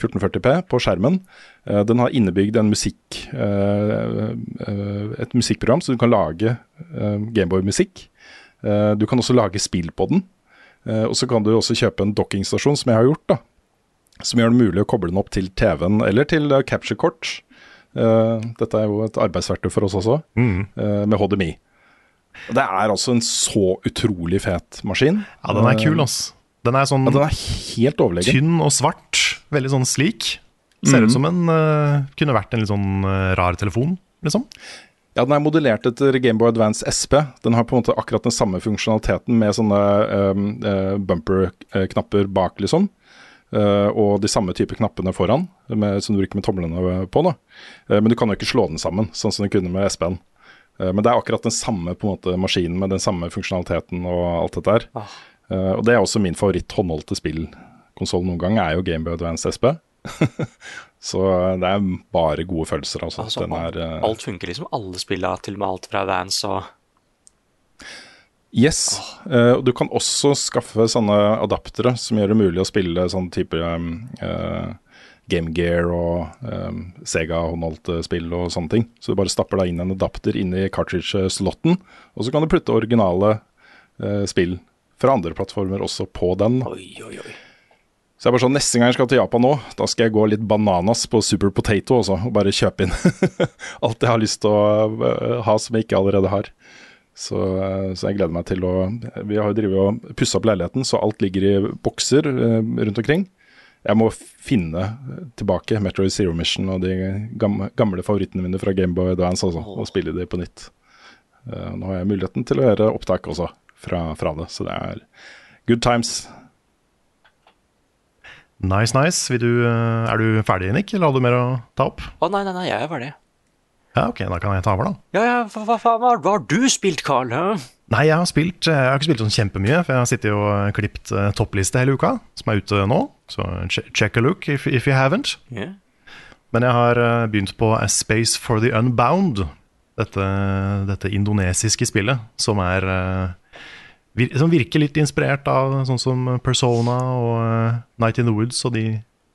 S2: 1440P på skjermen. Uh, den har innebygd musikk, et musikkprogram, så du kan lage Gameboy-musikk. du kan også lage spill på den. og så kan du også kjøpe en dockingstasjon, som jeg har gjort, da. Som gjør det mulig å koble den opp til TV-en eller til capture-kort. Dette er jo et arbeidsverktøy for oss også,
S1: Mm.
S2: med HDMI. Og Det er altså en så utrolig fet maskin.
S1: Ja, den er kul, ass. Den er sånn
S2: Ja, den er helt overlegen.
S1: tynn og svart. Veldig sånn slik. Ser
S2: Mhm.
S1: ut som en uh, Kunne vært en litt sånn uh, rar telefon, liksom.
S2: Ja, Den er modellert etter Gameboy Advance SP. Den har på en måte akkurat den samme funksjonaliteten med sånne um, uh, bumper-knapper bak, liksom. Uh, og de samme type knappene foran, med, som du bruker med tomlene på. da. Uh, men du kan jo ikke slå den sammen, sånn som du kunne med SP-en. Uh, men det er akkurat den samme måte, maskinen med den samme funksjonaliteten og alt dette her.
S3: Ah.
S2: Og det er også min favoritt håndholdte spillkonsoll noen gang, er jo Gameboy Advance SP. *laughs* Så det er bare gode følelser, altså.
S3: Altså,
S2: den er,
S3: alt funker liksom. Alle spilla, til og med alt fra Vans og
S2: Yes. eh, og du kan også skaffe sånne adaptere som gjør det mulig å spille sånn type um, uh, Game Gear og um, Sega håndholdte spill og sånne ting. Så du bare stapper deg inn en adapter inn i cartridge-slotten, og så kan du putte originale uh, spill fra andre plattformer også på den.
S3: Oi, oi, oi.
S2: Så jeg bare sånn, Neste gang jeg skal til Japan nå, da skal jeg gå litt bananas på Super Potato også, og bare kjøpe inn *laughs* alt jeg har lyst til å ha som jeg ikke allerede har. Så, eh, så jeg gleder meg til å Vi har jo drevet og pussa opp leiligheten, så alt ligger i bokser eh, rundt omkring. Jeg må finne tilbake Metroid Zero Mission og de gamle, favorittene mine fra Gameboy Advance altså, og spille de på nytt. Eh, nå har jeg muligheten til å gjøre opptak også fra, fra det, så det er good times.
S1: Nice, nice. Vil du, er du ferdig, Nick, eller har du mer å ta opp?
S3: Å nei, nei, nei, jeg er ferdig.
S1: Ja, ok, da kan jeg ta over, da.
S3: Ja, ja, hva, faen hva, hva har du spilt, Carl? hæ?
S1: Nei, jeg har spilt Jeg har ikke spilt sånn kjempemye, for jeg har sittet og klippet eh, toppliste hele uka, som er ute nå. Så check a look if, if you haven't.
S3: Yeah.
S1: Men jeg har eh, begynt på A Space for the Unbound. Dette, dette indonesiske spillet som er eh, Som virker litt inspirert av sånn som Persona og eh, Night in the Woods og de,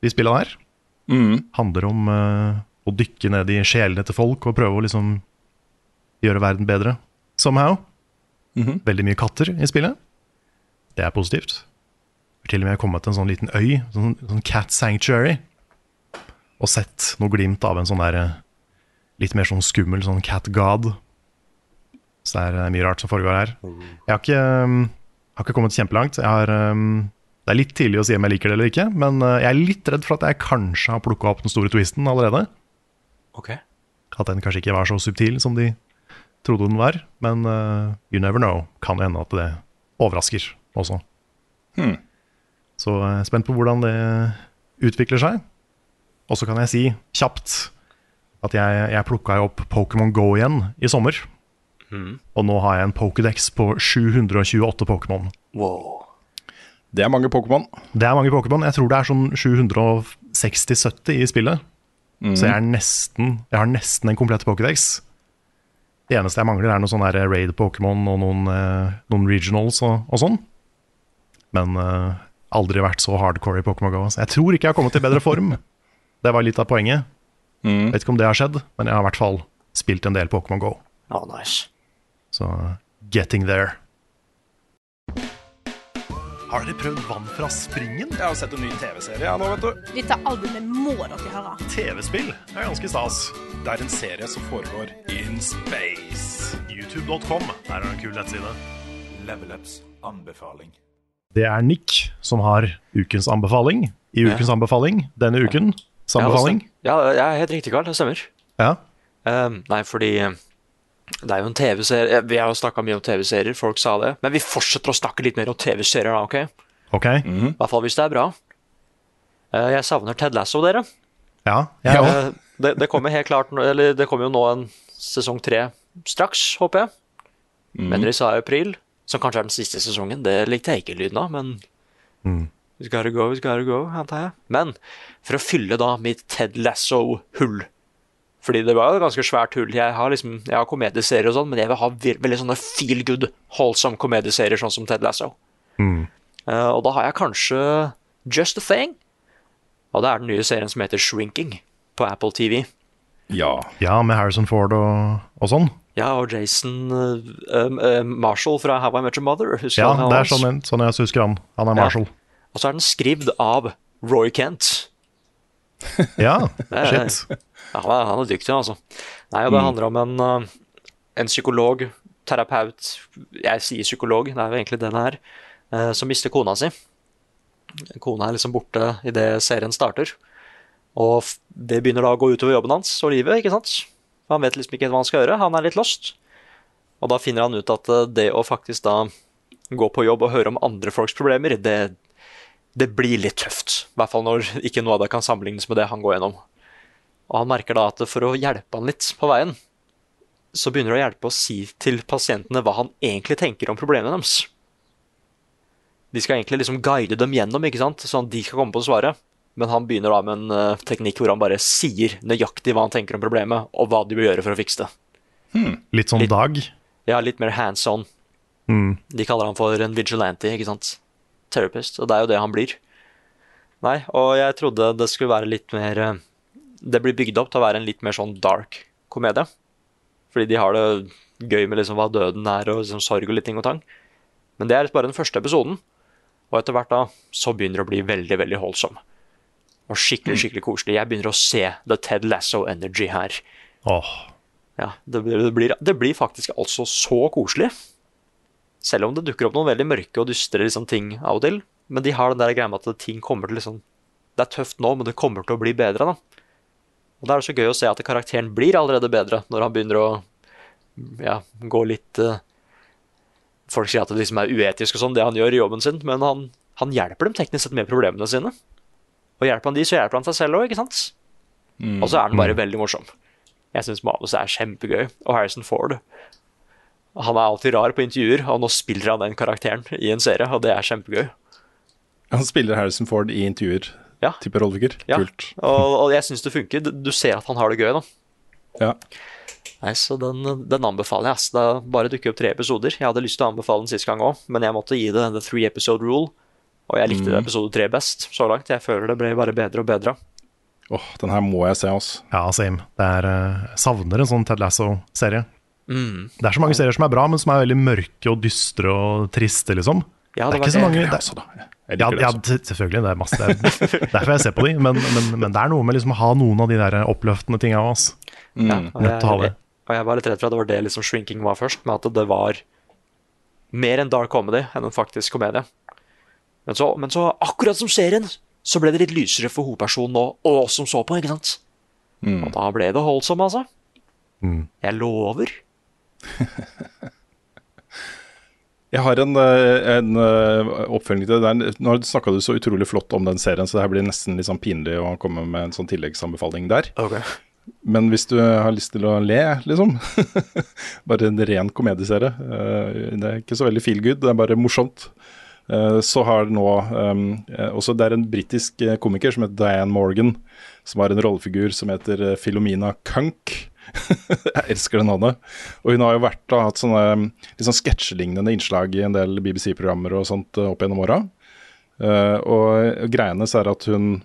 S1: de spillene her. Handler om eh, å dykke ned i sjelene til folk og prøve å liksom gjøre verden bedre. Somehow. Veldig mye katter i spillet. Det er positivt. Til og med kommet til en sånn liten øy, sånn, sånn cat sanctuary, og sett noe glimt av en sånn der eh, litt mer sånn skummel sånn cat god. Så det er eh, mye rart som foregår her. Jeg har ikke, um, har ikke kommet kjempelangt. Har, um, det er litt tidlig å si om jeg liker det eller ikke, men uh, jeg er litt redd for at jeg kanskje har plukka opp den store twisten allerede.
S3: Ok.
S1: At den kanskje ikke var så subtil som de trodde den var. Men uh, you never know. Kan hende at det overrasker også.
S2: Hmm.
S1: Så jeg er spent på hvordan det utvikler seg. Og så kan jeg si kjapt at jeg, jeg plukka opp Pokémon Go igjen i sommer. Og nå har jeg en Pokédex på 728 Pokémon.
S3: Wow.
S2: Det er mange Pokémon.
S1: Det er mange Pokémon. Jeg tror det er sånn 760-70 i spillet. Så jeg, er nesten, jeg har nesten en komplett Pokédex. Det eneste jeg mangler, er noen sånne raid-Pokémon og noen, eh, noen regionals og, og sånn. Men eh, aldri vært så hardcore i Pokémon Go. Så jeg tror ikke jeg har kommet i bedre form. *laughs* Det var litt av poenget.
S2: Mm.
S1: Vet ikke om det har skjedd, men jeg har i hvert fall spilt en del Pokémon Go.
S3: Oh, nice.
S1: Så getting there. Har dere prøvd vann fra springen?
S2: Jeg har sett en ny TV-serie ja, nå, vet du.
S6: Dette albumet må dere høre.
S1: TV-spill er ganske stas.
S2: Det er en serie som foregår in space.
S1: YouTube.com der er det en kul nettside.
S5: Level Ups anbefaling.
S1: Det er Nick som har ukens anbefaling. I ukens anbefaling denne uken.
S3: Ja, det ja, jeg er helt riktig, Karl. Det stemmer.
S1: Ja.
S3: Um, nei, fordi um, det er jo en TV-serie Vi har jo snakka mye om TV-serier, folk sa det. Men vi fortsetter å snakke litt mer om TV-serier, da, OK?
S1: Ok.
S3: I hvert fall hvis det er bra. Uh, jeg savner Ted Lasso, dere.
S1: Ja, jeg òg.
S3: Uh, det, det kommer helt klart Eller det kommer jo nå en sesong tre straks, håper jeg. Men de sa i april, som kanskje er den siste sesongen. Det likte jeg ikke lyden av, men It's gotta go, it's gotta go, antar jeg. Men for å fylle da mitt Ted Lasso-hull Fordi det var et ganske svært hull. Jeg har liksom, jeg har komedieserier og sånn, men jeg vil ha veldig sånne feel good, holdsom komedieserier, sånn som Ted Lasso.
S1: Mm.
S3: Uh, og da har jeg kanskje Just a Thing. Og det er den nye serien som heter Shrinking på Apple TV.
S2: Ja.
S1: Ja, med Harrison Ford og, og sånn.
S3: Ja, og Jason eh, um, eh, Marshall fra How I Met Your Mother. Husker
S1: Ja,
S3: han
S1: det er sånn, sånn jeg husker han. Han er
S3: Ja.
S1: Marshall.
S3: Og så er den skrevet av Roy Kent.
S1: Ja, *laughs* shit.
S3: Ja, han er, han er dyktig, altså. Nei, og Det handler om en, uh, en psykolog, terapeut Jeg sier psykolog, det er jo egentlig det det er, uh, som mister kona si. Kona er liksom borte idet serien starter. Og det begynner da å gå utover jobben hans og livet. ikke sant? Han vet liksom ikke hva han skal gjøre. Han er litt lost. Og da finner han ut at uh, det å faktisk da gå på jobb og høre om andre folks problemer, det, det blir litt tøft. I hvert fall når ikke noe av det kan sammenlignes med det han går gjennom. Og han merker da at for å hjelpe han litt på veien, så begynner det å hjelpe å si til pasientene hva han egentlig tenker om problemene deres. De skal egentlig liksom guide dem gjennom, ikke sant? sånn at de skal komme på svaret. Men han begynner da med en eh, teknikk hvor han bare sier nøyaktig hva han tenker om problemet, og hva de bør gjøre for å fikse det.
S1: Litt sånn
S3: Litt-
S1: Dag.
S3: Ja, litt mer hands on.
S1: Mm.
S3: De kaller han for en vigilante, ikke sant? Therapist. Og det er jo det han blir. Nei, og jeg trodde det skulle være litt mer eh, Det blir bygd opp til å være en litt mer sånn dark komedie. Fordi de har det gøy med liksom hva døden er, og liksom sorg og litt ting og tang. Men det er bare den første episoden. Og etter hvert da, så begynner det å bli veldig, veldig holdsom. Og skikkelig, skikkelig koselig. Jeg begynner å se the Ted Lasso energy her.
S1: Oh.
S3: Ja, det blir, det, blir, det blir faktisk altså så koselig. Selv om det dukker opp noen veldig mørke og dystre liksom, ting av og til. Men de har den der greia med at ting kommer til liksom Det er tøft nå, men det kommer til å bli bedre, da. Og da er det så gøy å se at karakteren blir allerede bedre når han begynner å ja, gå litt uh, Folk sier at det liksom er uetisk og sånn, det han gjør i jobben sin, men han, han hjelper dem teknisk sett med problemene sine. Og hjelper han de, så hjelper han seg selv òg, ikke sant? Og så er han bare veldig morsom. Jeg syns manuset er kjempegøy. Og Harrison Ford Han er alltid rar på intervjuer, og nå spiller han den karakteren i en serie, og det er kjempegøy.
S2: Han spiller Harrison Ford i intervjuer.
S3: Ja.
S2: Type rollefigur.
S3: Ja.
S2: Kult.
S3: Og, og jeg syns det funker. Du- Du ser at han har det gøy, da.
S2: Ja.
S3: Nei, så den, den anbefaler jeg. Det bare dukker opp tre episoder. Jeg hadde lyst til å anbefale den sist gang òg, men jeg måtte gi det the three episode rule. Og jeg likte episode tre best så langt. Jeg føler det ble bare bedre og bedre.
S2: Åh, den her må jeg se, altså.
S1: ja, same. Det er, eh, jeg savner en sånn Ted Lasso-serie.
S3: Mm.
S1: Det er så mange serier som er bra, men som er veldig mørke og dystre og triste, liksom.
S3: Ja,
S1: det er ikke så mange det,
S2: også, da.
S1: Ja, ja, selvfølgelig. Det er masse. Det er derfor jeg ser på de, men, men, men det er noe med liksom å ha noen av de der oppløftende tinga òg.
S3: Ja,
S2: Mm.
S3: og,
S1: å ha
S3: jeg, og jeg var litt redd for at det var det liksom shrinking var først, med at det var mer en dark comedy enn en faktisk komedie. Men så, men så akkurat som serien, så ble det litt lysere for hovedpersonen og, og oss som så på, ikke sant? Og da ble det holdsom, altså.
S1: Mm.
S3: Jeg lover. *laughs*
S2: Jeg har en, eh, en eh, oppfølging til det. der. Nå snakka du så utrolig flott om den serien, så det her blir nesten litt sånn pinlig å komme med en sånn tilleggsanbefaling der. Men hvis du har lyst til å le, liksom *laughs* Bare en ren komedieserie. eh, Det er ikke så veldig feel good, det er bare morsomt. Så har nå også Det er en britisk komiker som heter Diane Morgan, som har en rollefigur som heter Philomena Kunk. *laughs* Jeg elsker det navnet. Og hun har jo vært og hatt sånne liksom sketsjelignende innslag i en del BBC-programmer og sånt eh, opp gjennom åra. Eh, og greiene så er at hun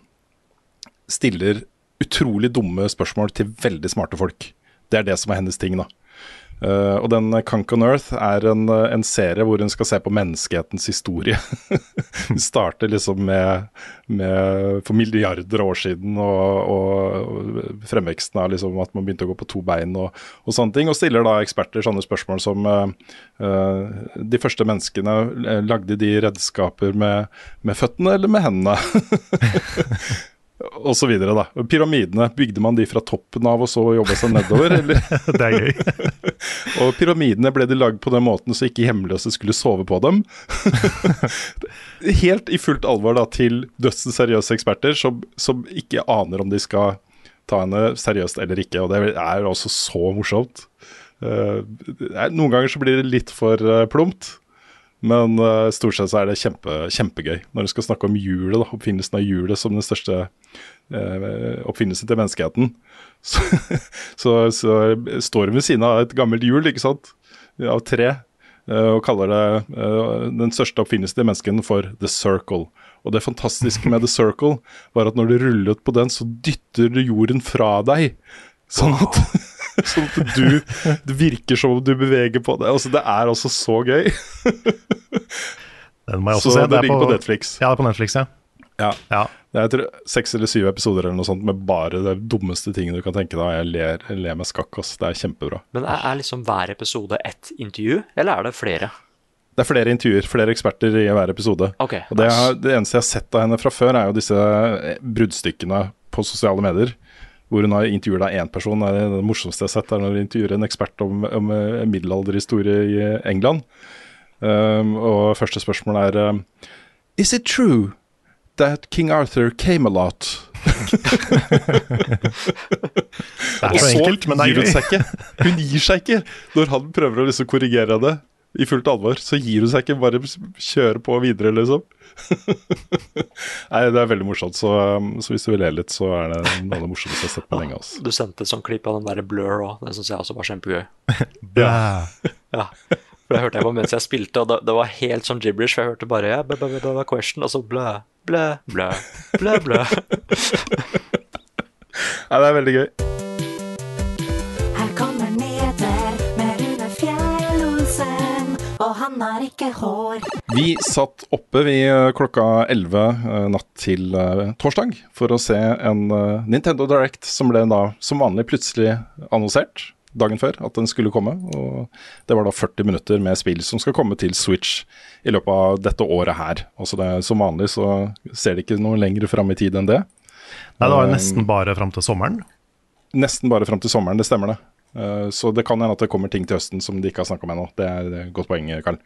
S2: stiller utrolig dumme spørsmål til veldig smarte folk. Det er det som er hennes ting, da. Eh, og den Kunk on Earth er en, eh, en serie hvor hun skal se på menneskehetens historie. *laughs* Hun starter liksom med, med for milliarder år siden og, og fremveksten av liksom at man begynte å gå på to bein og, og sånne ting. Og stiller da eksperter sånne spørsmål som eh, De første menneskene, lagde de redskaper med, med føttene eller med hendene? *laughs* og så videre, da. Pyramidene, bygde man de fra toppen av og så jobba seg nedover, eller? *laughs*
S1: Det er gøy. *laughs*
S2: og pyramidene ble de lagd på den måten så ikke hjemløse skulle sove på dem. *laughs* Helt i fullt alvor da til dødsens seriøse eksperter som, som ikke aner om de skal ta henne seriøst eller ikke, og det er også så morsomt. Uh, noen ganger så blir det litt for uh, plumpt. Men uh, stort sett så er det kjempe, kjempegøy. Når du skal snakke om hjulet, da, oppfinnelsen av hjulet som den største uh, oppfinnelsen til menneskeheten, *laughs* så, så, så står hun ved siden av et gammelt hjul, ikke sant, av tre, uh, og kaller det den største oppfinnelsen til menneskeheten for The Circle. Og det fantastiske med The Circle var at når du rullet på den, så dytter du jorden fra deg. Sånn at, *laughs* sånn at du Det virker som om du beveger på deg. Altså, det er altså så gøy.
S1: Den må jeg også
S2: Så
S1: se.
S2: det ligger på Netflix.
S1: Ja, det er på Netflix, ja.
S2: Ja.
S1: ja.
S2: Det er jeg tror, seks eller syv episoder eller noe sånt med bare det dummeste tingene du kan tenke deg. Jeg ler, jeg ler meg skakk. ass. Det er kjempebra.
S3: Men er, er liksom hver episode ett intervju, eller er det flere?
S2: Det er flere intervjuer, flere eksperter i hver episode.
S3: Ok,
S2: Og det,
S3: nice.
S2: det eneste jeg har sett av henne fra før, er jo disse bruddstykkene på sosiale medier. Hvor hun har intervjuet av én person. Det det morsomste jeg har sett, er når hun intervjuer en ekspert om, om eh, middelalderhistorie i England. Um, og første spørsmål er um, Is it true that King Arthur came a lot?
S1: Det er så enkelt, men det er
S2: hun
S1: gøy.
S2: ikke. Hun gir seg ikke. Når han prøver å liksom korrigere det i fullt alvor, så gir hun seg ikke. Bare kjøre på videre, liksom. *laughs* Nei, det er veldig morsomt. Så, um, så hvis du vil le litt, så er det noe av det morsomste jeg har sett på lenge. Altså.
S3: Du sendte et sånt klipp av den der Blur òg, det syns jeg også var kjempegøy. *laughs*
S1: Ja.
S3: Ja, for det hørte jeg på mens jeg spilte, og det, det var helt sånn gibberish, for jeg hørte bare yeah, blah, blah, blah, question, og så blø, blø, blø, blø, blæ. *laughs*
S2: Nei, det er veldig gøy.
S7: Har ikke hår.
S2: Vi satt oppe vi eh, klokka 11 eh, natt til eh, torsdag for å se en Nintendo Direct som ble da som vanlig plutselig annonsert dagen før at den skulle komme. Og det var da 40 minutter med spill som skal komme til Switch i løpet av dette året her. Altså det, som vanlig så ser det ikke noe lenger fram i tid enn det.
S1: Nei, det var jo nesten bare fram til sommeren.
S2: Nesten bare fram til sommeren, det stemmer det. Eh, Så det kan hende at det kommer ting til høsten som de ikke har snakka om ennå. Det er et godt poeng, Karl.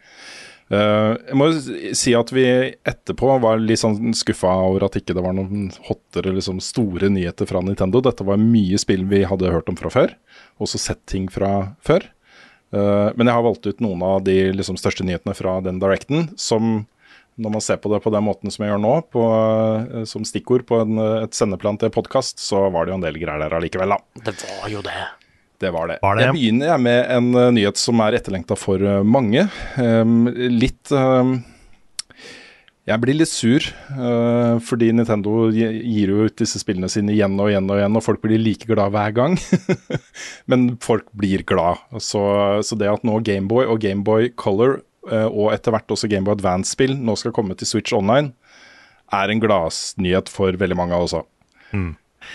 S2: Eh, Jeg må si at vi etterpå var litt sånn skuffa over at ikke det var noen hottere, liksom store nyheter fra Nintendo. Dette var mye spill vi hadde hørt om fra før, også sett ting fra før. Eh, Men jeg har valgt ut noen av de liksom største nyhetene fra den directen, som når man ser på det på den måten som jeg gjør nå, på, som stikkord på en, et sendeplan til podkast, så var det jo en del greier der allikevel, da.
S3: Det var jo det.
S2: Det var det.
S1: Var det?
S2: Jeg begynner jeg med en uh, nyhet som er etterlengta for uh, mange. Um, litt um, Jeg blir litt sur, uh, fordi Nintendo gir jo ut disse spillene sine igjen og igjen og igjen, og folk blir like glad hver gang. *laughs* Men folk blir glad. Så, så det at nå Gameboy og Gameboy Color, og etter hvert også Gameboy Advance-spill, nå skal komme til Switch Online, er en gladnyhet for veldig mange av oss også.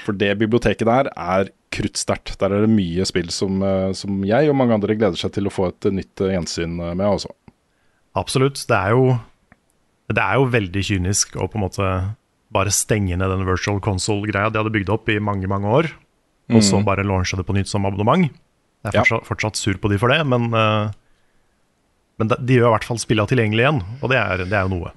S2: For det biblioteket der er kruttsterkt. Der er det mye spill som, eh, som jeg og mange andre gleder seg til å få et nytt eh, gjensyn eh, med også.
S1: Absolutt. Det er jo Det er jo veldig kynisk å på en måte bare stenge ned den virtual console-greia de hadde bygd opp i mange, mange år, og så
S2: Mhm.
S1: bare launche det på nytt som abonnement. Jeg er
S2: Ja.
S1: fortsatt, fortsatt sur på de for det, men, men de, de gjør i hvert fall spillene tilgjengelig igjen, og det er, det er jo noe.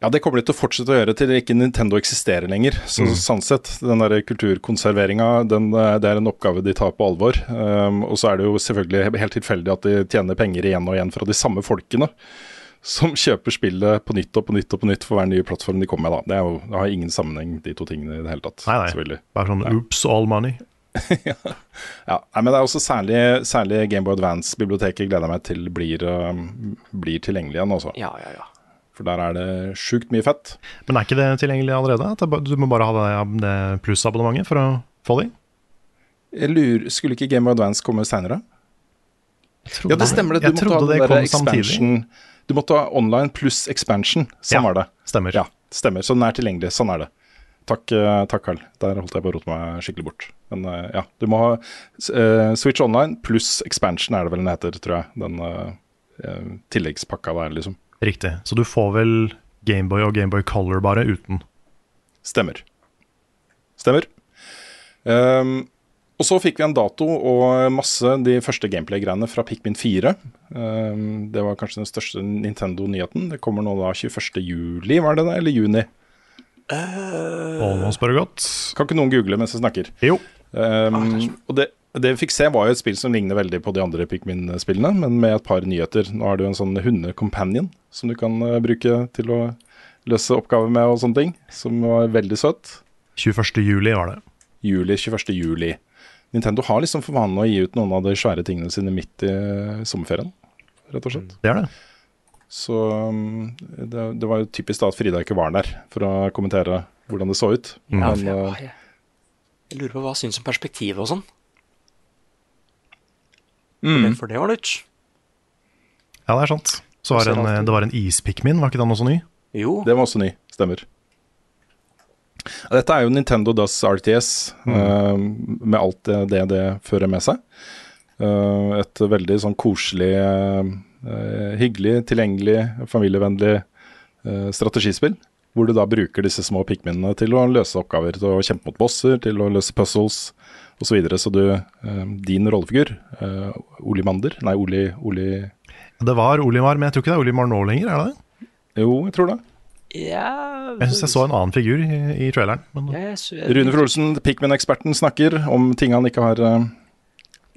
S2: Ja, det kommer de til å fortsette å gjøre til ikke Nintendo eksisterer lenger. Så
S1: Mm.
S2: sånn sett, den der kulturkonserveringa, den, eh, det er en oppgave de tar på alvor. Um, og så er det jo selvfølgelig helt tilfeldig at de tjener penger igjen og igjen fra de samme folkene. Som kjøper spillet på nytt og på nytt og på nytt for hver nye plattform de kommer med. da. Det, er jo, det har ingen sammenheng, de to tingene i det hele tatt.
S1: Nei, nei. Bare sånn oops, all money. *laughs*
S2: Ja, nei, men det er også særlig, særlig Gameboy Advance-biblioteket gleder jeg meg til blir, um, blir tilgjengelig igjen. Også.
S3: Ja, ja, ja.
S2: For der er det sjukt mye fett.
S1: Men er ikke det tilgjengelig allerede? At du må bare ha det, det plussabonnementet for å få de?
S2: Jeg lurer, Skulle ikke Game of Advance komme seinere? Ja, det stemmer det. Du måtte ha den
S1: det
S2: der expansion. Du måtte ha online pluss expansion. Sånn
S1: Ja,
S2: var det.
S1: Stemmer.
S2: Ja, stemmer. Så den er tilgjengelig. Sånn er det. Takk, eh, takk Karl. Der holdt jeg på å rote meg skikkelig bort. Men eh, ja, du må ha uh, Switch Online pluss expansion er det vel den heter, tror jeg. Den eh, tilleggspakka der, liksom.
S1: Riktig. Så du får vel Gameboy og Gameboy Color bare uten.
S2: Stemmer. Stemmer. Um, og så fikk vi en dato og masse de første gameplay-greiene fra Pikmin 4. Um, det var kanskje den største Nintendo-nyheten. Det kommer nå da 21. juli, var det det? Eller juni?
S1: Og nå spør du godt.
S2: Kan ikke noen google mens jeg snakker?
S1: Jo.
S2: Ehm, og det, det vi fikk se, var jo et spill som ligner veldig på de andre Pikmin-spillene, men med et par nyheter. Nå har du en sånn hunde-companion som du kan eh, bruke til å løse oppgaver med og sånne ting, som var veldig søtt.
S1: 21. juli var det.
S2: Juli, 21. juli. Nintendo har liksom for vane å gi ut noen av de svære tingene sine midt i eh, sommerferien, rett og slett.
S1: Det er det.
S2: Så um, det, det var jo typisk da at Frida ikke var der for å kommentere hvordan det så ut.
S3: Ja,
S2: Men
S3: jeg, jeg, jeg lurer på hva hun syns om perspektivet og sånn.
S2: Mm,
S3: for det var nytt.
S1: Ja, det er sant. Så var en,
S3: alltid-
S1: det var en ispikmin, var ikke den også ny?
S3: Jo.
S2: det var også ny, stemmer. Ja, Dette er jo Nintendo Does RTS, uh, med alt det, det det fører med seg. Uh, et veldig sånn koselig, uh, hyggelig, tilgjengelig, familievennlig uh, strategispill. Hvor du da bruker disse små pikminene til å løse oppgaver, til å kjempe mot bosser, til å løse puzzles osv. Så, videre. så du, uh, din rollefigur, uh, Olimander Nei, Oli, Oli
S1: Det var Olimar, men jeg tror ikke det er Olimar nå lenger, er det det?
S2: Jo, jeg tror det.
S3: Ja,
S1: Jeg syns jeg så en annen figur i, i traileren. Men
S3: Ja, jeg,
S2: Rune Frolsen, Pikmin-eksperten, snakker om ting han ikke har uh,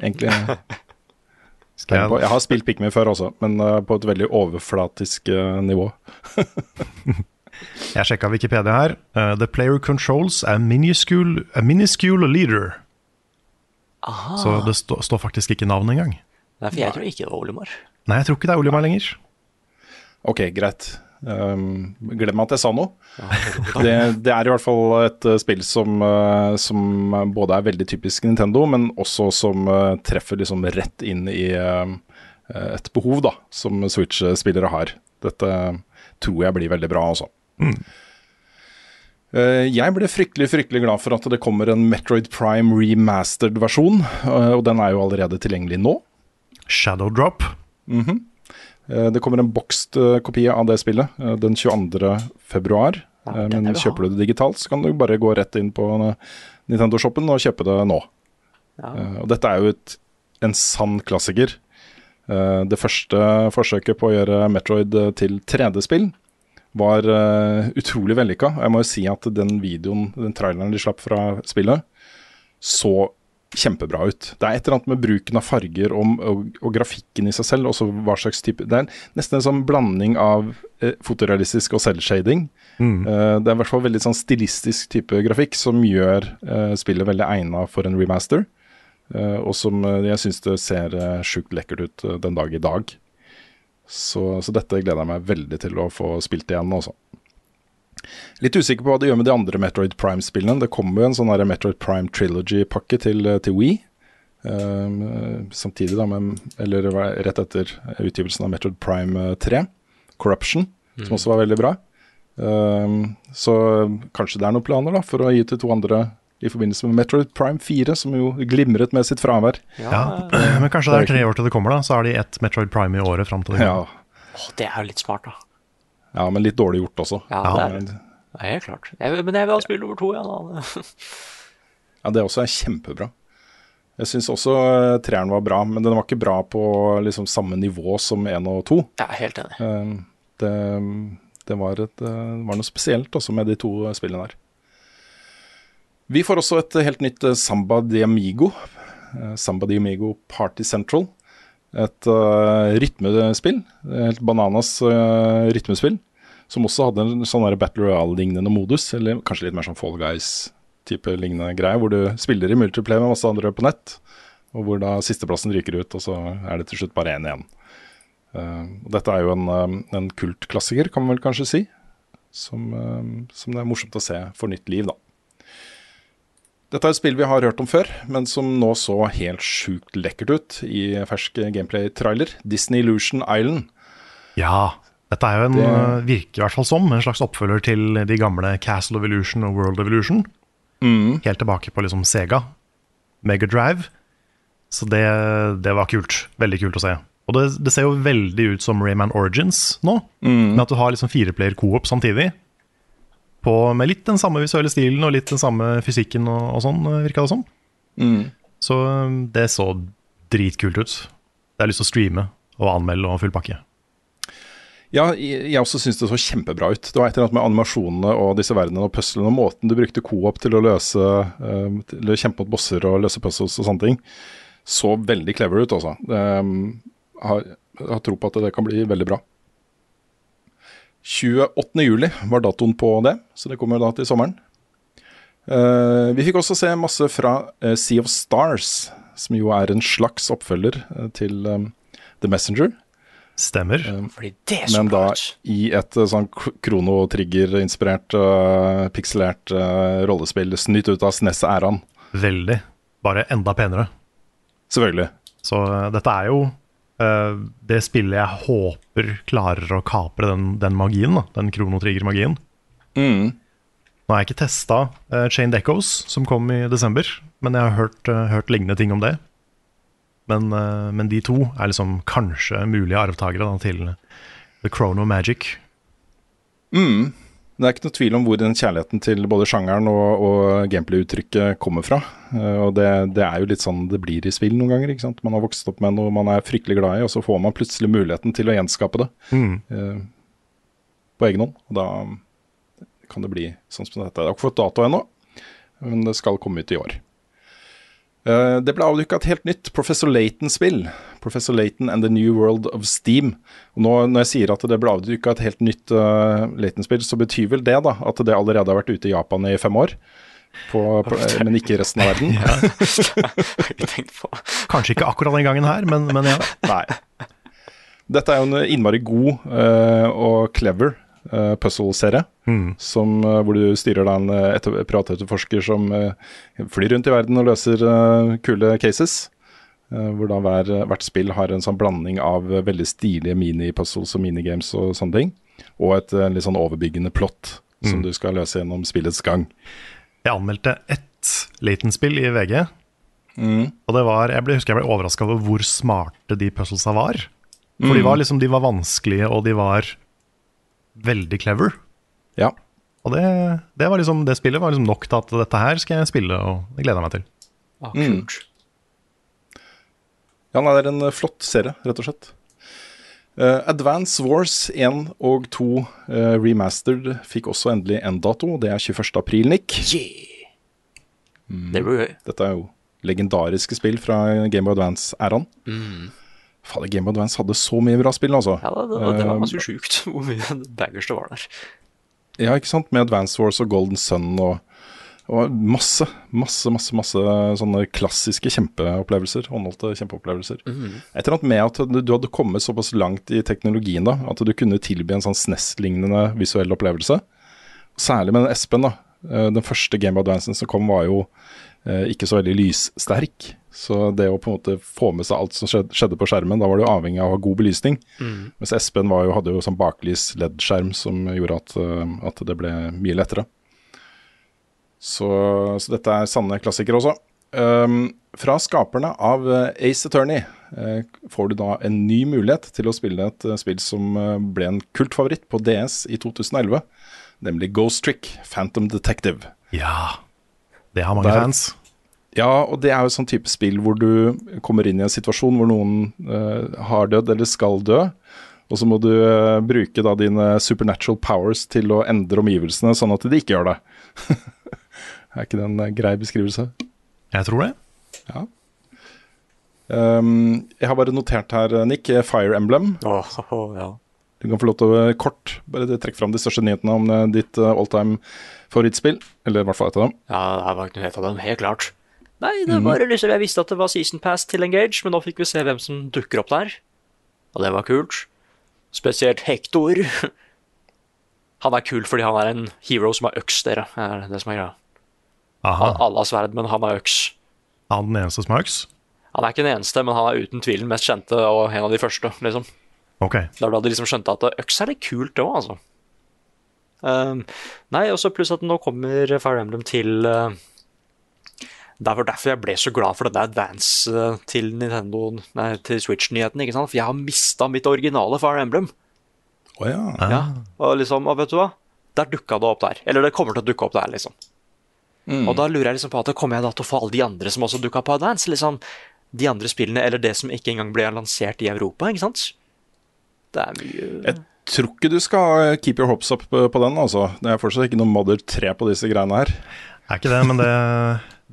S2: egentlig *laughs*
S1: jeg,
S2: Jeg har spilt Pikmin før også, men uh, på et veldig overflatisk uh, nivå. *laughs*
S1: jeg sjekka Wikipedia her. Uh, the player controls a minuscule, a minuscule leader.
S3: Aha.
S1: Så det stå, står faktisk ikke navnet engang.
S3: Nei, for jeg tror ikke det var Olimar.
S1: Nei, jeg tror ikke det er Olimar lenger.
S2: Ok, greit. Um, glem at jeg sa noe. *laughs* Det, det er i hvert fall et uh, spill som, uh, som både er veldig typisk Nintendo, men også som uh, treffer liksom rett inn i uh, et behov da, som Switch-spillere har. Dette tror jeg blir veldig bra, altså. Uh, Jeg ble fryktelig fryktelig glad for at det kommer en Metroid Prime remastered versjon, uh, og den er jo allerede tilgjengelig nå.
S1: Shadow Drop.
S2: Mm -hmm. Det kommer en bokst eh, kopi av det spillet eh, den 22. februar.
S3: Ja,
S2: Eh, Men kjøper du det digitalt, så kan du bare gå rett inn på eh, Nintendo-shoppen og kjøpe det nå.
S3: Ja.
S2: Eh, Og dette er jo et, en sann klassiker. Eh, Det første forsøket på å gjøre Metroid eh, til 3D-spill var uh, utrolig vellykka. Jeg må jo si at den videoen, den traileren de slapp fra spillet, så kjempebra ut. Det er et eller annet med bruken av farger og, og, og grafikken i seg selv. Også hva slags type Det er nesten en sånn blanding av eh, fotorealistisk og selvshading.
S1: Mm.
S2: Uh, det er i hvert fall veldig sånn stilistisk type grafikk som gjør uh, spillet veldig egna for en remaster. Uh, og som jeg syns det ser sjukt lekkert ut den dag i dag. Så, så dette gleder jeg meg veldig til å få spilt igjen også. Litt usikker på hva det gjør med de andre Metroid Prime-spillene. Det kommer jo en sånn Metroid Prime Trilogy-pakke til, eh, til Wii. Um, samtidig, da, med, eller rett etter utgivelsen av Metroid Prime eh, 3, Corruption, som også var veldig bra. Um, så kanskje det er noen planer da for å gi til to andre i forbindelse med Metroid Prime 4, som jo glimret med sitt fravær.
S1: Ja, Men kanskje det er tre år til det kommer, da. Så har de ett Metroid Prime i året fram til det
S2: Ja,
S3: Oh, det er jo litt smart, da.
S2: ja men litt dårlig gjort også.
S3: Ja,
S1: Ja.
S3: det er det. Ja, helt klart. Jeg, men jeg vil ha spill over to, ja. Da. *laughs*
S2: Ja, det også er kjempebra. Jeg syns også uh, treeren var bra, men den var ikke bra på liksom samme nivå som én og to.
S3: Jeg er helt enig.
S2: Um, det, det, var et, uh, var noe spesielt også med de to spillene der. Vi får også et helt nytt uh, Samba de Amigo. Uh, Samba de Amigo Party Central. Et uh, rytmespill. Helt bananas uh, rytmespill. Som også hadde en sånn Battle Royale-lignende modus, eller kanskje litt mer sånn Fall Guys-type lignende greie, hvor du spiller i multiplayer med masse andre på nett, og hvor da sisteplassen ryker ut, og så er det til slutt bare én igjen. Uh, dette er jo en, eh, en kultklassiker, kan man vel kanskje si. Som, eh, som det er morsomt å se for nytt liv, da. Dette er et spill vi har hørt om før, men som nå så helt sjukt lekkert ut i fersk gameplay-trailer. Disney Illusion Island.
S1: Ja, dette er jo en,
S2: Det-
S1: eh, virker i hvert fall som en slags oppfølger til de gamle Castle of Illusion og World of Illusion. Helt tilbake på liksom Sega, Mega Drive. Så det, det var kult. Veldig kult å se. Og det, det ser jo veldig ut som Rayman Origins nå, med at du har liksom fireplayer co-op samtidig. På, med litt den samme visuelle stilen og litt den samme fysikken og, og sånn, virka det som. Så eh, det så dritkult ut. Det har lyst til å streame og anmelde og full pakke.
S2: Ja, jeg jeg også syns det så kjempebra ut. Det var et eller annet med animasjonene og disse verdenene og puzzlene og måten du brukte co-op til å løse eh, Til å kjempe mot bosser og løse puzzles og sånne ting. Så veldig clever ut, altså. Jeg har, har tro på at det kan bli veldig bra. 28. juli var datoen på det, så det kommer da til sommeren. Uh, vi fikk også se masse fra uh, Sea of Stars, som jo er en slags oppfølger uh, til um, The Messenger.
S1: Stemmer.
S3: Fordi det er så
S2: Men da i et sånn kronotrigger-inspirert, uh, pikselert rollespill snytt ut av SNES-æraen.
S1: Veldig. Bare enda penere.
S2: Selvfølgelig.
S1: Så dette er jo eh, det spillet jeg håper klarer å kapre den, den magien, da, den kronotrigger-magien.
S2: Mm.
S1: Nå har jeg ikke testa uh, Chained Echoes, som kom i desember, men jeg har hørt, uh, hørt lignende ting om det. Men, eh, men de to er liksom kanskje mulige arvtakere da, til The Chrono Magic.
S2: Mm. Det er ikke noe tvil om hvor den kjærligheten til både sjangeren og, og gameplay-uttrykket kommer fra. Uh, og det, det er jo litt sånn det blir i spill noen ganger. ikke sant? Man har vokst opp med noe man er fryktelig glad i, og så får man plutselig muligheten til å gjenskape det
S1: Mm.
S2: uh, på egen hånd. Og da kan det bli sånn som dette. Jeg har ikke fått dato ennå, men det skal komme ut i år. Eh, Det ble avdukka et helt nytt Professor Laton-spill. Professor Laton and the New World of Steam. Og nå, Når jeg sier at det ble avdukka et helt nytt uh, Laton-spill, så betyr vel det da at det allerede har vært ute i Japan i fem år? På, på, eh, men ikke i resten av verden? *laughs* *laughs*
S1: Kanskje ikke akkurat den gangen her, men, men ja.
S2: Nei. Dette er jo en innmari god uh, og clever uh, puzzle-serie.
S1: Mm.
S2: som, eh, Hvor du styrer da en eh, etter, privatetterforsker som uh, flyr rundt i verden og løser uh, kule cases. Hvor da hver, hvert spill har en sånn blanding av veldig stilige mini-puzzles og minigames og sånne ting. Og et litt sånn overbyggende plott som
S1: Mm.
S2: du skal løse gjennom spillets gang.
S1: Jeg anmeldte ett liten spill i VG.
S2: Mm.
S1: Og det var, jeg ble, husker jeg ble overraska over hvor smarte de puzzlesa var. For de
S2: Mm.
S1: var liksom, de var vanskelige, og de var veldig clever.
S2: Ja.
S1: Og det, det var liksom, det spillet var liksom nok til at dette her skal jeg spille, og det gleder jeg meg til.
S3: Ah,
S2: Mm. Ja, nei, det er en eh, flott serie, rett og slett. Uh, Advance Wars 1 og 2 uh, remastered fikk også endelig en dato. Det er 21. april, Nick. Mm.
S3: Det blir gøy.
S2: Dette er jo legendariske spill fra Game of Advance-æraen.
S3: Mm.
S2: Fader, Game of Advance hadde så mye bra spill, altså.
S3: Ja, det, det, det var ganske uh, sjukt *laughs* hvor mye baggers det var der.
S2: Ja, ikke sant? Med Advance Wars og Golden Sun og, og masse, masse, masse masse sånne klassiske kjempeopplevelser. Håndholdte kjempeopplevelser.
S3: Mhm.
S2: Et eller annet med at du, du hadde kommet såpass langt i teknologien da, at du kunne tilby en sånn SNES-lignende visuell opplevelse. Særlig med den Espen. da. Eh, Den første Game of Advancen som kom, var jo eh, ikke så veldig lyssterk. Så det å på en måte få med seg alt som skjedde, på skjermen, da var du avhengig av å ha god belysning.
S3: Mm.
S2: Mens Espen var jo, hadde jo sånn baklys LED-skjerm som gjorde at, eh, at det ble mye lettere. Så, så dette er sanne klassikere også. Um, fra skaperne av eh, Ace Attorney uh, får du da en ny mulighet til å spille et uh, spill som uh, ble en kultfavoritt på DS i 2011, nemlig Ghost Trick Phantom Detective.
S1: Ja, det har mange
S2: Der-
S1: fans.
S2: Ja, og det er jo sånn type spill hvor du kommer inn i en situasjon hvor noen uh, har dødd eller skal dø. Og så må du uh, bruke da dine supernatural powers til å endre omgivelsene sånn at de ikke gjør det. *laughs* er ikke det en eh, grei beskrivelse?
S1: Jeg tror det.
S2: Ja. Um, jeg har bare notert her, Nick, Fire Emblem.
S3: Åh, *laughs* oh ja.
S2: Du kan få lov til å kort bare trekke fram de største nyhetene om ditt all time favorittspill. Eller i hvert fall et av dem.
S3: ja, det var ikke noe helt av dem, helt klart. Nei, det
S2: var
S3: var liksom, jeg visste at det var season pass til Engage, men nå fikk vi se hvem som dukker opp der. og det var kult. Spesielt Hector. *laughs* Han er kul fordi han er en hero som har øks, dere. er det som er greia. Han, alle har sverd, men han har øks.
S1: Er han den eneste som har øks?
S3: Han er ikke den eneste, men han er uten tvil den mest kjente og en av de første. liksom.
S1: Okay.
S3: Det hadde da de liksom skjønte at øks er litt kult òg, altså. Um, nei, også pluss at nå kommer Fire Emblem til uh, Det var derfor jeg ble så glad for denne advance uh, til Nintendo Nei, til Switch-nyheten, ikke sant? For jeg har mista mitt originale Fire Emblem.
S2: Oh, ja.
S3: Ja, og liksom, og vet du hva? Der dukka det opp der. Eller det kommer til å dukke opp der, liksom.
S2: Mm.
S3: Og da lurer jeg liksom på at kommer jeg da til å få alle de andre som også dukka på Advance? liksom De andre spillene, eller det som ikke engang ble lansert i Europa, ikke sant? Det er mye
S2: Jeg tror ikke du skal keep your hopes up på den, altså. Det er fortsatt ikke noe Mother 3 på disse greiene her.
S1: Er ikke det, men det,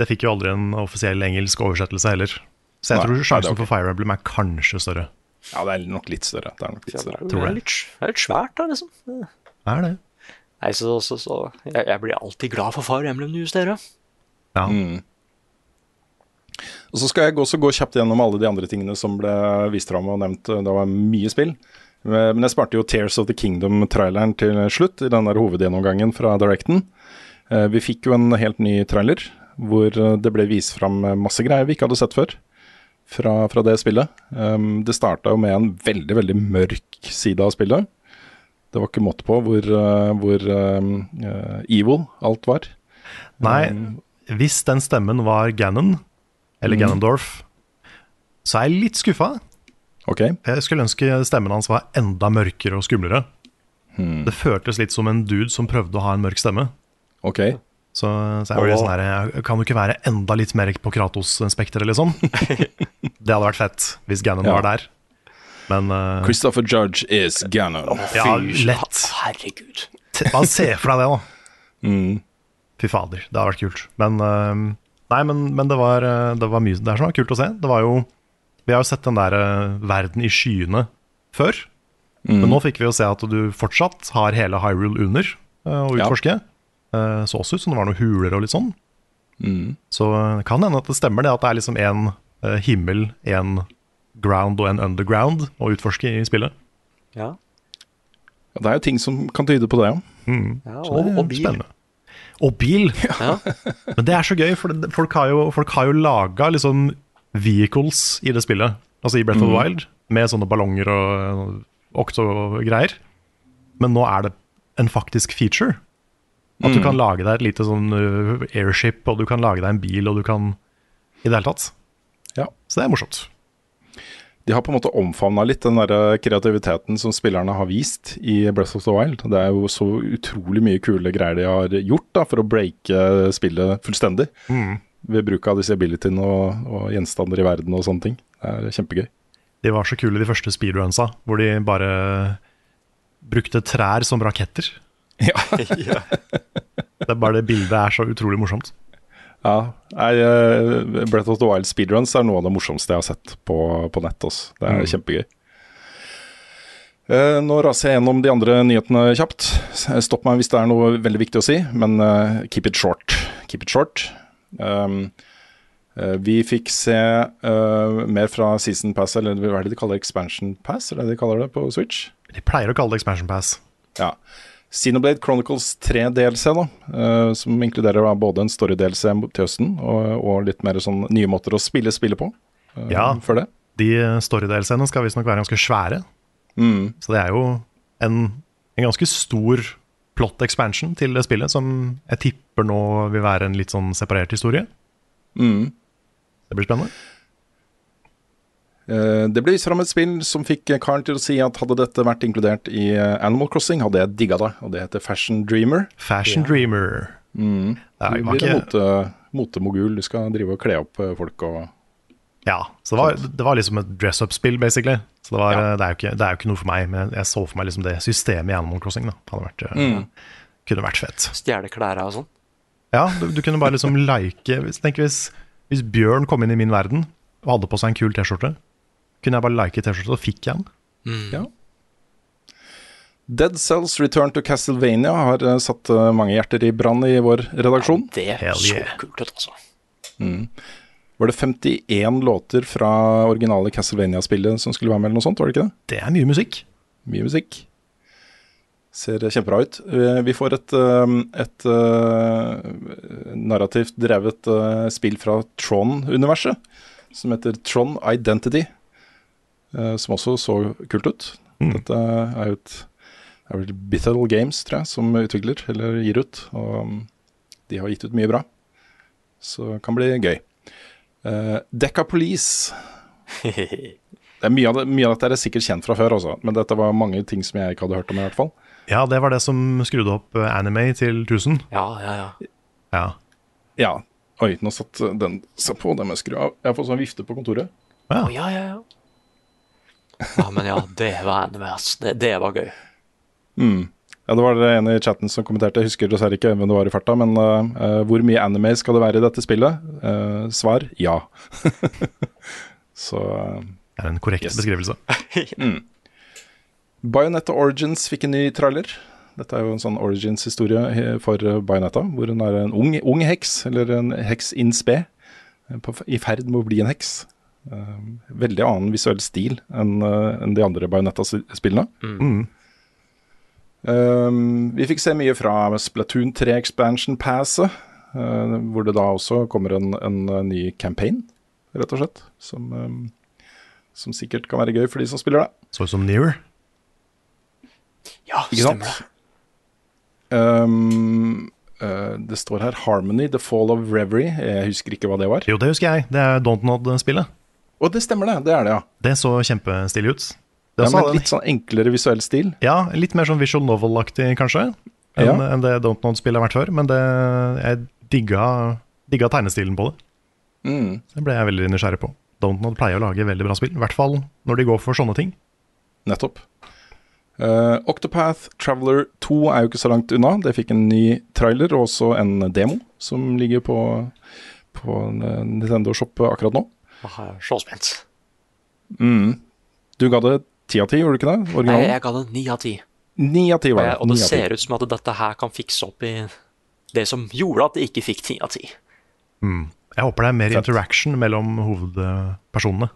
S1: det fikk jo aldri en offisiell engelsk oversettelse heller. Så jeg
S2: Nei,
S1: tror
S2: nei, det
S1: sjansen
S2: er ok.
S1: for Fire Emblem er kanskje større.
S2: Ja, det er nok litt større. Det er nok litt
S3: det
S2: større.
S3: er,
S1: tror jeg.
S3: litt, det er litt svært, da, liksom.
S1: Er det?
S3: Nei, så, så, så jeg, jeg blir alltid glad for Fire Emblem News, dere.
S1: Ja.
S2: Mm. Og Så skal jeg også gå kjapt gjennom alle de andre tingene som ble vist fram og nevnt. Det var mye spill. Men jeg sparte jo Tears of the Kingdom-traileren til slutt, i den der hovedgjennomgangen fra Directen. Eh, Vi fikk jo en helt ny trailer, hvor eh, det ble vist fram masse greier vi ikke hadde sett før. Fra, fra det spillet. Um, det starta jo med en veldig, veldig mørk side av spillet. Det var ikke måte på hvor, eh, hvor eh, evil alt var.
S1: Nei,
S2: Um,
S1: hvis den stemmen var Gannon, eller
S2: Mm.
S1: Ganondorf, så er jeg litt skuffa.
S2: Ok.
S1: Jeg skulle ønske stemmen hans var enda mørkere og skumlere.
S2: Hmm.
S1: Det føltes litt som en dude som prøvde å ha en mørk stemme.
S2: Ok.
S1: Så, så jeg ble sånn her Kan du ikke være enda litt mer på Kratos-spekteret, liksom? *laughs* det hadde vært fett hvis Gannon
S2: Ja.
S1: var der. Men uh,
S2: Christopher Judge is Ganon.
S1: ja, lett.
S3: Herregud.
S1: Bare se for deg det, da. *laughs*
S2: Mm.
S1: Fy fader, det hadde vært kult. Men uh, Nei, men, men det, var, eh, det var mye Det er sånn kult å se. Det var jo Vi har jo sett den der uh, verden i skyene før.
S2: Mm.
S1: Men nå fikk vi jo se at du fortsatt har hele Hyrule under uh, å
S2: Ja.
S1: Eh, så også ut som det var noen huler og litt sånn.
S2: Mm.
S1: Så eh, det kan hende at det stemmer det at det er liksom en uh, himmel, en ground og en underground å utforske i spillet.
S3: Ja.
S2: Ja, Det er jo ting som kan tyde på det, ja.
S1: Mm.
S3: ja
S1: og, det
S3: og, bil.
S1: Spennende. Og bil! *laughs*
S3: Ja.
S1: Men det er så gøy, for folk har jo, folk har jo laga liksom vehicles i det spillet. Altså i Breath of the Wild, med sånne ballonger og okto-greier. Men nå er det en faktisk feature. At du
S2: Mm.
S1: kan lage deg et lite sånn uh, airship, og du kan lage deg en bil, og du kan I det hele tatt.
S2: Ja.
S1: Så det er morsomt.
S2: De har på en måte omfavna litt den der kreativiteten som spillerne har vist i Breath of the Wild. Det er jo så utrolig mye kule greier de har gjort da, for å breake spillet fullstendig. Ved bruk av disse abilityene og, og gjenstander i verden og sånne ting. Det er kjempegøy.
S1: De var så kule, de første speedrunsa, hvor de bare brukte trær som raketter. *laughs* *laughs*
S2: Ja.
S1: Det er bare det bildet er så utrolig morsomt.
S2: Ja, Jeg, uh, Breath of the Wild speedruns er noe av det morsomste jeg har sett på, på nett. Også. Det er
S1: Mm.
S2: kjempegøy. Uh, nå raser jeg gjennom de andre nyhetene kjapt. Stopp meg hvis det er noe veldig viktig å si, men uh, keep it short. Keep it short. Um, eh, vi fikk se eh, mer fra Season Pass, eller hva er det de kaller Expansion Pass? Er det de kaller det på Switch?
S1: De pleier å kalle det Expansion Pass.
S2: Ja. Xenoblade Chronicles 3 DLC, da, uh, som inkluderer da både en story-DLC til høsten og, og litt mer sånn nye måter å spille spillet på. uh,
S1: Ja.
S2: Før det.
S1: De story-delscenene skal visstnok være ganske svære.
S2: Mm.
S1: Så det er jo en, en ganske stor plot expansion til det spillet, som jeg tipper nå vil være en litt sånn separert historie.
S2: Mm.
S1: Det blir spennende.
S2: Eh, Det ble vist fram et spill som fikk karen til å si at hadde dette vært inkludert i eh, Animal Crossing, hadde jeg digga det. Og det heter Fashion Dreamer.
S1: Fashion Dreamer.
S2: Mm.
S1: Det er-
S2: Du blir en
S1: ikke-
S2: mote, motemogul. Du skal drive og kle opp eh, folk og
S1: Ja, så det var, det var liksom et dress up-spill, basically. Så det, var,
S2: Ja.
S1: det, er jo ikke, det er jo ikke noe for meg, men jeg så for meg liksom det systemet i Animal Crossing. Da. Hadde vært,
S2: Mm.
S1: Kunne vært fett.
S3: Stjele klærne og sånn.
S1: Ja, du, du kunne bare liksom like hvis, tenk hvis, hvis Bjørn kom inn i min verden og hadde på seg en kul T-skjorte, kunne jeg bare like T-skjorta, så fikk jeg den.
S2: Ja. Dead Cells Return to Castlevania har eh, satt eh, mange hjerter i brann i vår redaksjon.
S3: Det er
S1: Hell
S3: så
S1: yeah.
S3: kult ut, altså.
S2: Mm. Var det 51 låter fra originale Castlevania-spillet som skulle være med, eller noe sånt? var det ikke det?
S1: Det er mye musikk.
S2: Mye musikk. Ser kjempebra ut. Eh, Vi får et, et, et eh, narrativt drevet eh, spill fra Tron-universet, som heter Tron Identity, eh, som også så kult ut. Dette er jo et det er vel Bithel Games, tror jeg, som utvikler, eller gir ut. Og um, de har gitt ut mye bra, så det kan bli gøy. Uh, Dekka Police. *laughs* Det er mye, av det, mye av dette er sikkert kjent fra før, også, men dette var mange ting som jeg ikke hadde hørt om. i hvert fall.
S1: Ja, det var det som skrudde opp eh, anime til 1000.
S3: Ja, ja, ja.
S1: Ja.
S2: Ja. Oi, nå satt den seg på. Den må jeg skru av. Jeg har fått sånn vifte på kontoret.
S1: Ja.
S3: Ja, ja, ja. Ja, men ja, det var ass. Det, det var gøy.
S2: Mm. Ja, Det var det en i chatten som kommenterte, jeg husker dessverre ikke hvem det var i farta, men uh, uh, hvor mye anime skal det være i dette spillet? Uh, svar ja. *laughs* Så uh,
S1: Det er en korrekt
S2: Yes.
S1: beskrivelse. *laughs*
S2: mm. Bionetta Origins fikk en ny trailer. Dette er jo en sånn Origins-historie for Bionetta, hvor hun er en ung, ung heks, eller en heks in spe, i ferd med å bli en heks. Uh, veldig annen visuell stil enn uh, enn de andre Bayonetta-spillene.
S1: Mm.
S2: Um, vi fikk se mye fra Splatoon 3 Expansion Passet, uh, hvor det da også kommer en, en, ny campaign, rett og slett. Som, um, som sikkert kan være gøy for de som spiller det.
S1: Så ut som Nearer.
S3: Ja,
S2: Ikke
S3: stemmer
S2: sant?
S3: det.
S2: Um, uh, det står her Harmony, The Fall of Reverie. Jeg husker ikke hva det var.
S1: Jo, det husker jeg. Det er Dontnod-spillet.
S2: Og det stemmer, det. Det er det, ja.
S1: Det så kjempestilig ut. Det
S2: ja
S1: en-
S2: litt sånn enklere visuell stil.
S1: Ja, litt mer sånn visual novel-aktig, kanskje, enn
S2: Ja.
S1: en det Dontnod-spillet har vært før. Men det, jeg digga, digga tegnestilen på det.
S2: Mm.
S1: Det ble jeg veldig nysgjerrig på. Dontnod pleier å lage veldig bra spill, i hvert fall når de går for sånne ting.
S2: Nettopp. Uh, Octopath Traveler 2 er jo ikke så langt unna. Det fikk en ny trailer og også en demo som ligger på, på Nintendo Shop akkurat nå.
S3: Så spent.
S2: Mm. Du ga det ti av ti, gjorde du ikke det?
S3: Nei, jeg ga det ni av ti.
S2: Ni av ti var det.
S3: og det ser ut som at dette her kan fikse opp i det som gjorde at det ikke fikk ti av ti.
S1: Mm. Jeg håper det er mer
S2: Fett.
S1: interaction mellom hovedpersonene.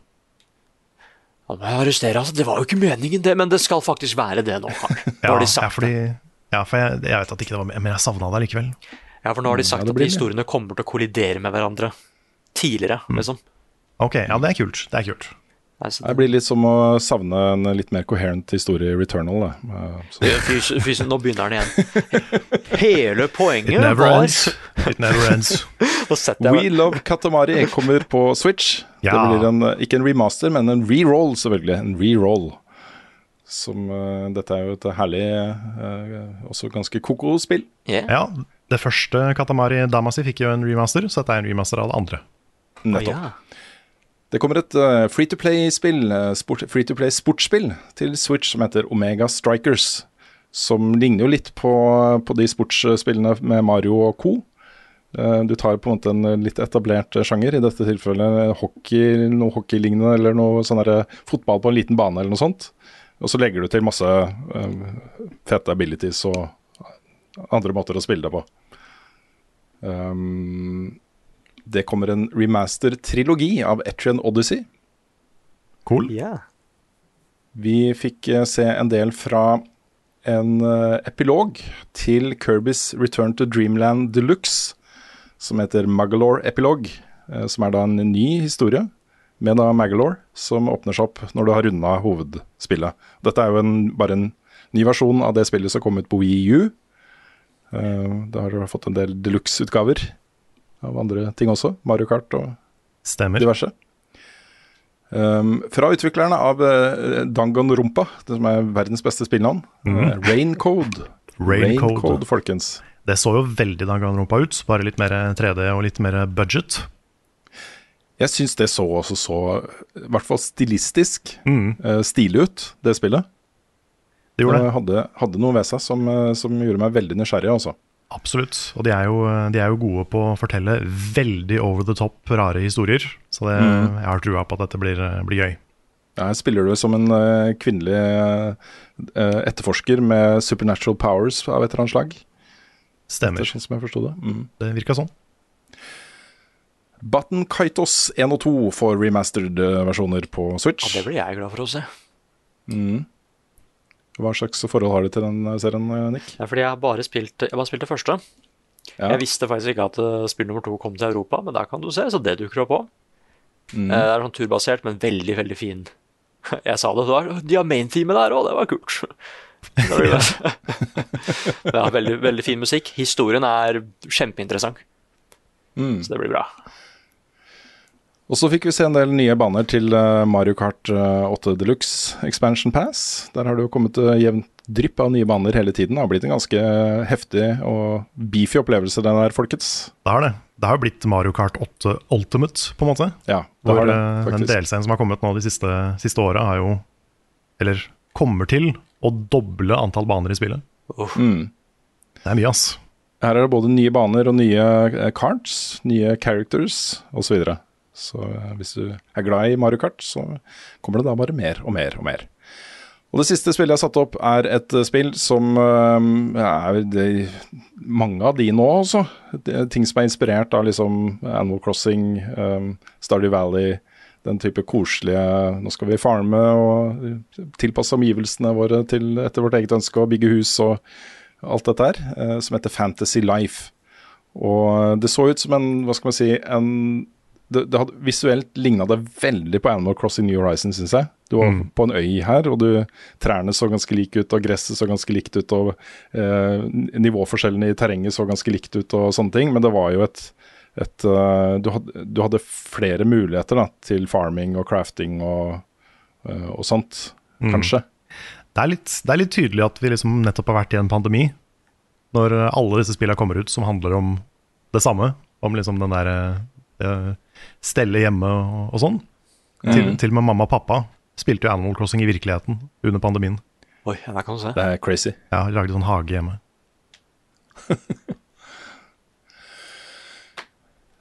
S3: Ja, må jeg arrestere, altså. Det var jo ikke meningen, det, men det skal faktisk være det nå, Karl. *laughs*
S1: Ja,
S3: de
S1: ja, fordi, ja, for jeg, jeg vet at ikke det var Men jeg savna det likevel.
S3: Ja, for nå har de sagt
S2: ja,
S3: at historiene kommer til å kollidere med hverandre tidligere, liksom.
S1: Ok, ja, det er kult. Det er kult.
S3: Altså,
S2: Det blir litt som å savne en litt mer coherent historie i Returnal. Da. Uh, så-
S3: Fy, fy, fy, nå begynner den igjen. Hele
S1: It
S3: poenget
S1: never
S3: var
S1: ends. It never ends. *laughs*
S3: Jeg
S2: We Love Katamari kommer på Switch.
S1: Ja.
S2: Det blir en, ikke en remaster, men en reroll, selvfølgelig. En reroll. Som uh, Dette er jo et herlig, uh, også ganske koko spill.
S3: yeah.
S1: Ja, det første Katamari Damacy fikk jo en remaster, så dette er en remaster av det andre.
S3: Nettopp.
S2: Nettopp.
S3: ja.
S2: Det kommer et uh, free to play-spill, uh, sport, free to play sportsspill til Switch som heter Omega Strikers. Som ligner jo litt på, på de sportsspillene med Mario og co. Uh, du tar på en måte en litt etablert sjanger, i dette tilfellet hockey, noe hockeylignende eller noe sånn fotball på en liten bane eller noe sånt. Og så legger du til masse fete abilities og andre måter å spille det på. Um, det kommer en remaster-trilogi av Etrian Odyssey.
S1: Cool.
S3: Yeah.
S2: Vi fikk eh, se en del fra en eh, epilog til Kirbys Return to Dreamland Deluxe, som heter Magalore Epilog, eh, som er da en ny historie med da Magalore, som åpner seg opp når du har runda hovedspillet. Dette er jo en, bare en ny versjon av det spillet som kom ut på Wii U. det Da har du fått en del deluxe-utgaver av andre ting også. Mario Kart og
S1: Stemmer.
S2: diverse. Um, fra utviklerne av uh, Danganronpa, det som er verdens beste spillnavn, uh, Raincode.
S1: Raincode.
S2: folkens.
S1: Det så jo veldig Danganronpa ut, bare litt mer 3D og litt mer budget.
S2: Jeg syns det så også så, i hvert fall stilistisk,
S1: Mm.
S2: uh, stilig ut, det spillet.
S1: Det gjorde det.
S2: Hadde, hadde noe ved seg som, som gjorde meg veldig nysgjerrig, altså.
S1: Absolutt. Og de er, jo, de er jo gode på å fortelle veldig over the top rare historier. Så det,
S2: Mm.
S1: jeg har trua på at dette blir, blir gøy.
S2: Her spiller du som en uh, kvinnelig uh, etterforsker med supernatural powers av et eller annet slag.
S1: Stemmer.
S2: Etter sånn som jeg forsto det. Mm.
S1: Det virka sånn.
S2: Button Kytos 1 og 2 får remastered versjoner på Switch.
S3: Ja, det blir jeg glad for å se.
S2: Mm. Hva slags forhold har du til den eh, serien, eh, Nick?
S3: Ja, fordi jeg har bare spilt, jeg har bare spilt det første.
S2: Ja.
S3: Jeg visste faktisk ikke at eh, spill nummer to kom til Europa, men der kan du se, så det dukker opp òg.
S2: Mm.
S3: Det er sånn turbasert, men veldig, veldig fin. *laughs* Jeg sa det, var, de har main-teamet der òg, det var kult. *laughs* Det var det. *laughs* ja, veldig, veldig fin musikk. Historien er kjempeinteressant,
S2: Mm.
S3: så det blir bra.
S2: Og så fikk vi se en del nye baner til eh, Mario Kart eh, 8 Deluxe Expansion Pass. Der har det jo kommet uh, jevnt drypp av nye baner hele tiden. Det har blitt en ganske heftig og beefy opplevelse, den der, folkens.
S1: Det har det. Det har blitt Mario Kart 8 Ultimate, på en måte.
S2: Ja, det
S1: Hvor
S2: har det,
S1: faktisk. den delscenen som har kommet nå de siste, siste åra, har jo Eller kommer til å doble antall baner i spillet.
S2: Mm.
S1: Det er mye, ass.
S2: Her er det både nye baner og nye eh, cards, nye characters osv. Så, eh, hvis du er glad i Mario Kart, så kommer det da bare mer og mer og mer. Og Det siste spillet jeg har satt opp, er et eh, spill som eh, er det, mange av de nå er ting som er inspirert av liksom Animal Crossing, um, Stardew Valley, den type koselige Nå skal vi farme og tilpasse omgivelsene våre til etter vårt eget ønske og bygge hus og alt dette her, som heter Fantasy Life. Og det så ut som en, hva skal man si, en det, det hadde, Visuelt ligna det veldig på Animal Crossing New Horizons, syns jeg. Du var på en øy her, og du, trærne så ganske like ut, og gresset så ganske likt ut, og eh, nivåforskjellene i terrenget så ganske likt ut, og sånne ting. Men det var jo et, et uh, du, hadde, du hadde flere muligheter da, til farming og crafting og, uh, og sånt,
S1: Mm.
S2: kanskje.
S1: Det er, litt, det er litt tydelig at vi liksom nettopp har vært i en pandemi, når eh, alle disse spillene kommer ut som handler om det samme. Om liksom den der eh, stelle hjemme og, og sånn. Til,
S2: Mhm.
S1: til og med mamma og pappa spilte jo Animal Crossing i virkeligheten under pandemien.
S3: Oi, der kan du se.
S2: Det er crazy.
S1: Ja, Lagde sånn hage hjemme. *laughs*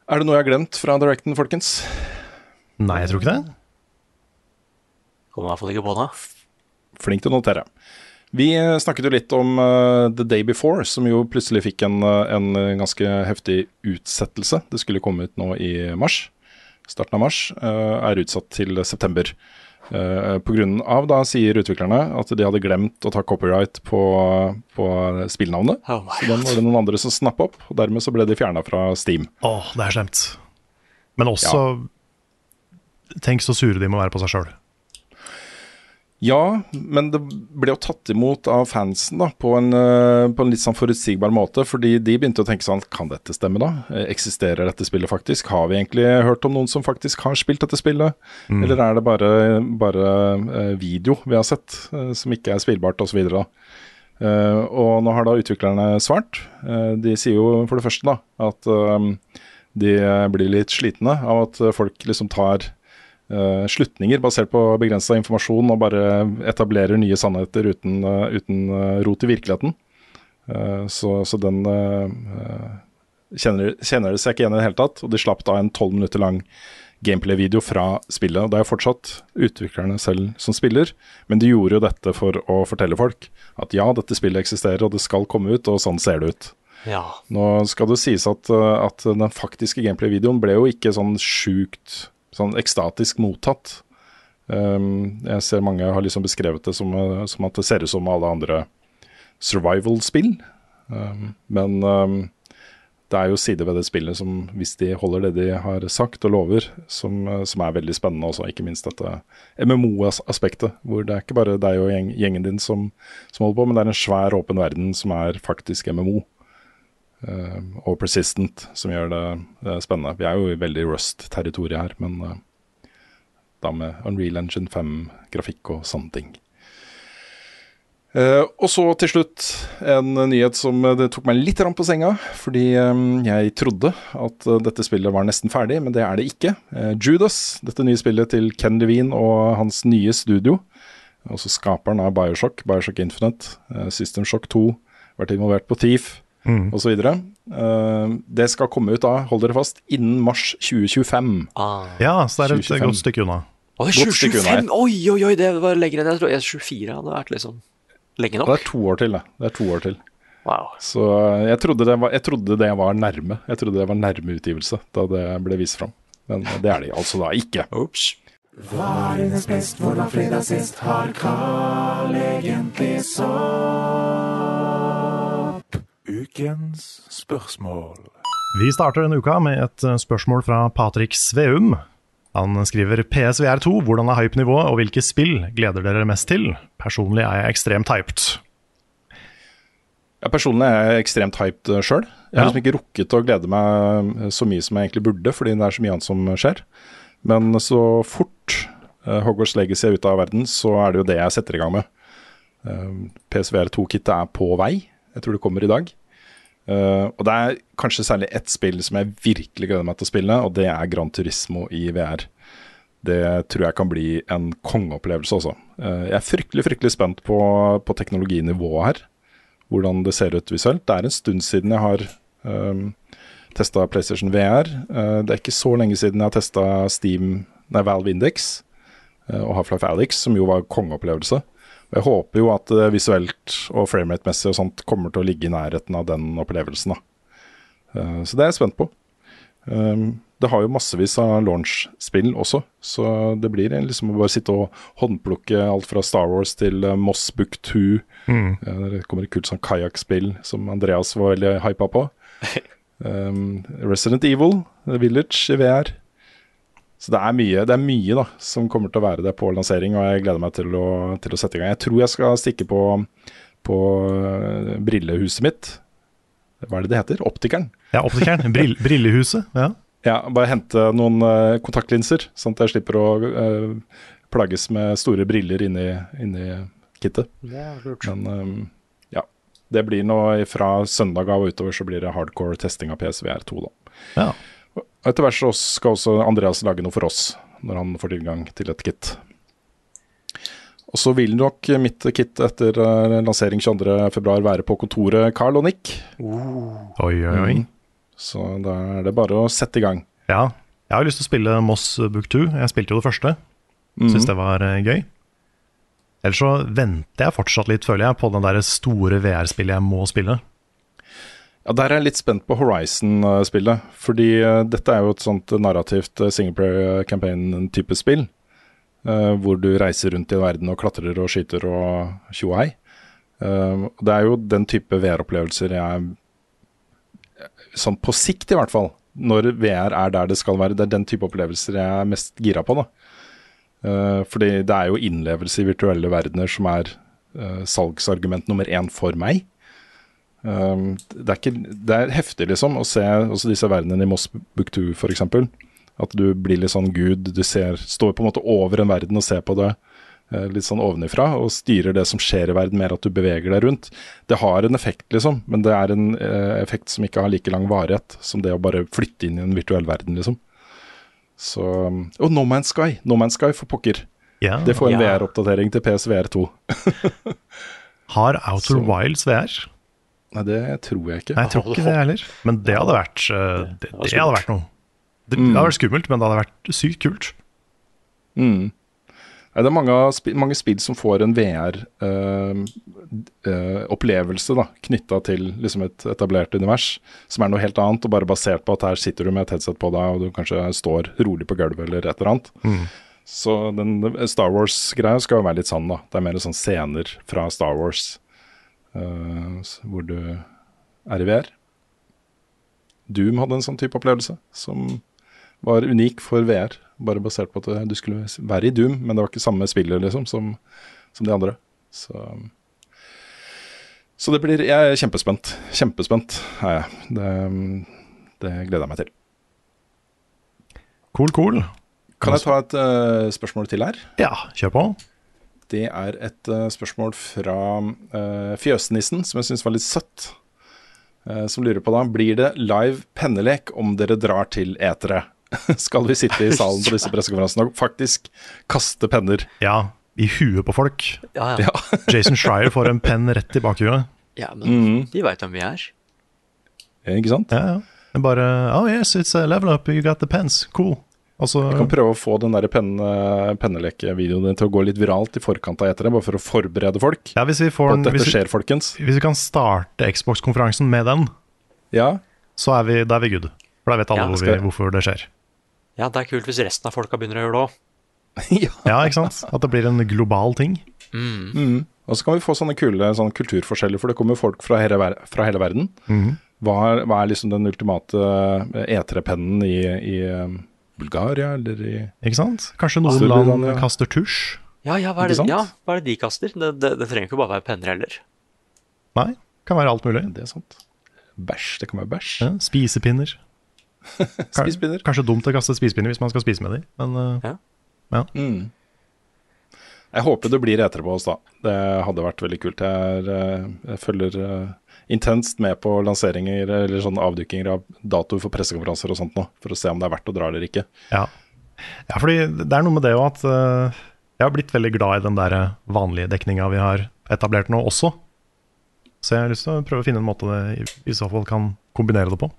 S2: Er det noe jeg har glemt fra Directen, folkens?
S1: Nei, jeg tror ikke det.
S3: Kommer i hvert fall ikke på det.
S2: Flink til å notere. Vi eh, snakket jo litt om uh, The Day Before, som jo plutselig fikk en, eh, en ganske heftig utsettelse. Det skulle komme ut nå i mars. Starten av mars uh, er utsatt til september. Uh, på grunn av, da sier utviklerne, at de hadde glemt å ta copyright på, på spillnavnet.
S3: Oh
S2: så den var det noen andre som snappa opp, og dermed så ble de fjerna fra Steam.
S1: Åh, det er slemt. Men også Tenk så sure de må være på seg sjøl.
S2: Ja, men det ble jo tatt imot av fansen da, på en, eh, på en litt sånn forutsigbar måte. Fordi de begynte å tenke sånn Kan dette stemme, da? Eh, Eksisterer dette spillet faktisk? Har vi egentlig hørt om noen som faktisk har spilt dette spillet?
S1: Mm.
S2: Eller er det bare, bare eh, video vi har sett, som ikke er spillbart osv.? Uh, og nå har da utviklerne svart. De sier jo for det første da at de blir litt slitne av at folk liksom tar eh, slutninger basert på begrensa informasjon og bare etablerer nye sannheter uten, uh, uten eh, rot i virkeligheten. Så, så den kjenner, kjenner det seg ikke igjen i det hele tatt. Og de slapp da en tolv minutter lang gameplay-video fra spillet. og Det er jo fortsatt utviklerne selv som spiller, men de gjorde jo dette for å fortelle folk at ja, dette spillet eksisterer og det skal komme ut, og sånn ser det ut.
S3: Ja.
S2: Nå skal det sies at, uh, at den faktiske gameplay-videoen ble jo ikke sånn sjukt sånn ekstatisk mottatt. Um, jeg ser mange har liksom beskrevet det som, uh, som at det ser ut som alle andre survival-spill. Um, men um, det er jo sider ved det spillet som, hvis de holder det de har sagt og lover, som, uh, som er veldig spennende også. Ikke minst dette MMO-aspektet, hvor det er ikke bare deg og gjengen din som, som holder på, men det er en svær, åpen verden som er faktisk MMO eh, og persistent, som gjør det det spennende. Vi er jo i veldig Rust-territoriet her, men eh, da med Unreal Engine 5-grafikk og sånne ting. Uh, og så til slutt en nyhet som eh, det tok meg litt på senga, fordi um, jeg trodde at uh, dette spillet var nesten ferdig, men det er det ikke. Uh, Judas, dette nye spillet til Ken Levine og hans nye studio, også skaperen av Bioshock, Bioshock Infinite, eh, System Shock 2, vært involvert på Thief
S1: Mm.
S2: osv. Uh, det skal komme ut da, hold dere fast, innen mars 2025.
S3: Ah.
S1: Ja, så det er et
S2: 2025.
S1: godt stykke unna.
S3: Å, det er
S2: unna
S3: 2025! Oi, oi, oi, det var lenger enn jeg trodde. Jeg er 24 hadde vært liksom lenge nok.
S2: Det er to år til, det. Det er to år til.
S3: Wow.
S2: Så eh, jeg trodde, det var, jeg trodde det var nærme. Jeg trodde det var nærme utgivelse da det ble vist fram. Men det er det altså da ikke.
S3: Ops.
S5: Hva er hennes best, hvor var fredag sist? Har Carl egentlig sopp? Ukens spørsmål.
S1: Vi starter denne uka med et eh, spørsmål fra Patrick Sveum. Han skriver PSVR2, hvordan er hypenivået og hvilke spill gleder dere mest til? Personlig er jeg ekstremt hyped.
S2: Ja, personlig er jeg ekstremt hyped sjøl. Jeg har
S1: Ja.
S2: liksom ikke rukket å glede meg så mye som jeg egentlig burde, fordi det er så mye annet som skjer. Men så fort Hogwarts Legacy er ute av verden, så er det jo det jeg setter i gang med. Uh, PSVR2-kittet er på vei. Jeg tror det kommer i dag. Uh, og det er kanskje særlig ett spill som jeg virkelig gleder meg til å spille, og det er Gran Turismo i VR. Det tror jeg kan bli en kongeopplevelse også. Uh, jeg er fryktelig fryktelig spent på, på teknologinivået her. Hvordan det ser ut visuelt. Det er en stund siden jeg har um, testa PlayStation VR. Uh, det er ikke så lenge siden jeg har testa Steam, nei, Valve Index og Half-Life Alyx, som jo var kongeopplevelse. Jeg håper jo at det visuelt og framerate-messig og sånt kommer til å ligge i nærheten av den opplevelsen. da. Uh, så det er jeg spent på. Um, det har jo massevis av launch-spill også, så det blir liksom å bare sitte og håndplukke alt fra Star Wars til Moss Book 2.
S1: Mm.
S2: Det kommer et kult sånn kajakkspill som Andreas var veldig hypa på. Um, *laughs* Resident Evil, The Village i VR. Så det er mye det er mye da som kommer til å være det på lansering, og jeg gleder meg til å, til å sette i gang. Jeg tror jeg skal stikke på, på uh, brillehuset mitt. Hva er det det heter? Optikeren.
S1: Ja, optikeren. *laughs* Brill Brillehuset. Ja.
S2: Ja, bare hente noen uh, kontaktlinser, sånn at jeg slipper å uh, plages med store briller inni, inni kittet. Men um, ja, det blir nå fra søndag av og utover så blir det hardcore testing av PSVR2, da.
S1: Ja.
S2: Og etter hvert så skal også Andreas lage noe for oss, når han får tilgang til et kit. Og så vil nok mitt kit etter uh, lansering 22.2 være på kontoret Carl og Nick.
S1: Oi, oi, oi.
S2: Mm. Så da er det bare å sette i gang.
S1: Ja. Jeg har lyst til å spille Moss Book 2. Jeg spilte jo det første. Syns
S2: mm.
S1: det var eh, gøy. Ellers så venter jeg fortsatt litt, føler jeg, på den der store VR-spillet jeg må spille.
S2: Ja, Der er jeg litt spent på Horizon-spillet. Fordi eh, dette er jo et sånt narrativt uh, singleplayer campaign-type spill. eh, hvor du reiser rundt i verden og klatrer og skyter og tjo og hei. Eh, det er jo den type VR-opplevelser jeg Sånn på sikt, i hvert fall. Når VR er der det skal være. Det er den type opplevelser jeg er mest gira på. da. Eh, fordi det er jo innlevelse i virtuelle verdener som er eh, salgsargument nummer én for meg. Um, det, er ikke, det er heftig liksom å se også disse verdenene i Moss 2 f.eks. At du blir litt sånn gud. Du ser, står på en måte over en verden og ser på det uh, litt sånn ovenifra. Og styrer det som skjer i verden, mer at du beveger deg rundt. Det har en effekt, liksom, men det er en uh, effekt som ikke har like lang varighet som det å bare flytte inn i en virtuell verden, liksom. Så Og No Man's Sky! No Man's Sky for pokker.
S1: Ja.
S2: Det får en
S3: Ja.
S2: VR-oppdatering til PSVR2. *laughs*
S1: Har Outer
S2: Så-
S1: Wilds VR?
S2: Nei, det tror jeg ikke.
S1: Nei, jeg tror ikke det heller. Men det hadde vært, uh, det, det hadde vært noe. Det, det hadde vært skummelt, men det hadde vært sykt kult.
S2: Mm. Det er mange, mange spill som får en VR-opplevelse da knytta til liksom et etablert univers, som er noe helt annet, og bare basert på at her sitter du med et headset på deg, og du kanskje står rolig på gulvet eller et eller annet. Så den Star Wars-greia skal jo være litt sånn, da. Det er mer sånn scener fra Star Wars eh, hvor du er i VR. Doom hadde en sånn type opplevelse som var unik for VR. Bare basert på at du skulle være i Doom, men det var ikke samme spillet liksom som, som de andre. Så, så det blir Jeg er kjempespent. Kjempespent er jeg. Det, det gleder jeg meg til.
S1: Cool, cool.
S2: Kan jeg ta et uh, spørsmål til her?
S1: Ja, kjør på.
S2: Det er et eh, spørsmål fra uh, Fjøsnissen, som jeg syns var litt søtt. Eh, som lurer på da Blir det live pennelek om dere drar til etere? *laughs* Skal vi sitte i salen på disse pressekonferansene og faktisk kaste penner?
S1: Ja, i huet på folk.
S3: Ja, ja.
S2: Ja. *laughs*
S1: Jason Schreier får en penn rett i bakhuet.
S3: ja men de veit hvem vi er.
S2: Ikke sant?
S1: Ja, ja. Men bare Oh yes, it's a level up, you got the pens. Cool. Altså,
S2: Vi kan prøve å få den der penne, pennelekevideoen din til å gå litt viralt i forkant av etere, bare for å forberede folk
S1: ja, hvis vi får
S2: dette
S1: hvis, vi,
S2: skjer, folkens.
S1: hvis vi kan starte Xbox-konferansen med den,
S2: Ja,
S1: så er vi, da er vi good. For da vet alle
S3: Ja,
S1: hvor vi, hvorfor det skjer.
S3: Ja, det er kult hvis resten av folka begynner å gjøre det òg. *laughs*
S2: ja.
S1: Ja, ikke sant? At det blir en global ting.
S2: Mm. Og så kan vi få sånne kule sånne kulturforskjeller, for det kommer folk fra hele, ver fra hele verden.
S1: Mm.
S2: Hva, er, hva er liksom den ultimate eh, E3-pennen i, i eh, Bulgaria, eller i
S1: Ikke sant? Kanskje noen land kaster tusj?
S3: Ja, ja, hva er det, ja, hva er det de kaster? Det, det, det trenger ikke bare være penner heller.
S1: Nei, kan være alt mulig.
S2: Det er sant. Bæsj. Det kan være bæsj.
S1: Ja, spisepinner. *laughs*
S2: Spisepinner.
S1: Kanskje dumt å kaste spisepinner hvis man skal spise med dem, men eh,
S2: Mm. Jeg håper det blir etere på oss, da. Det hadde vært veldig kult. Jeg, er, eh, jeg følger eh, intenst med på lanseringer eller sånn avdukinger av datoer for pressekonferanser og sånt nå, for å se om det er verdt å dra eller ikke.
S1: ja. ja. fordi det er noe med det òg at uh, jeg har blitt veldig glad i den der vanlige dekninga vi har etablert nå også. Så jeg har lyst til å prøve å finne en måte det i, i så fall kan kombinere det på.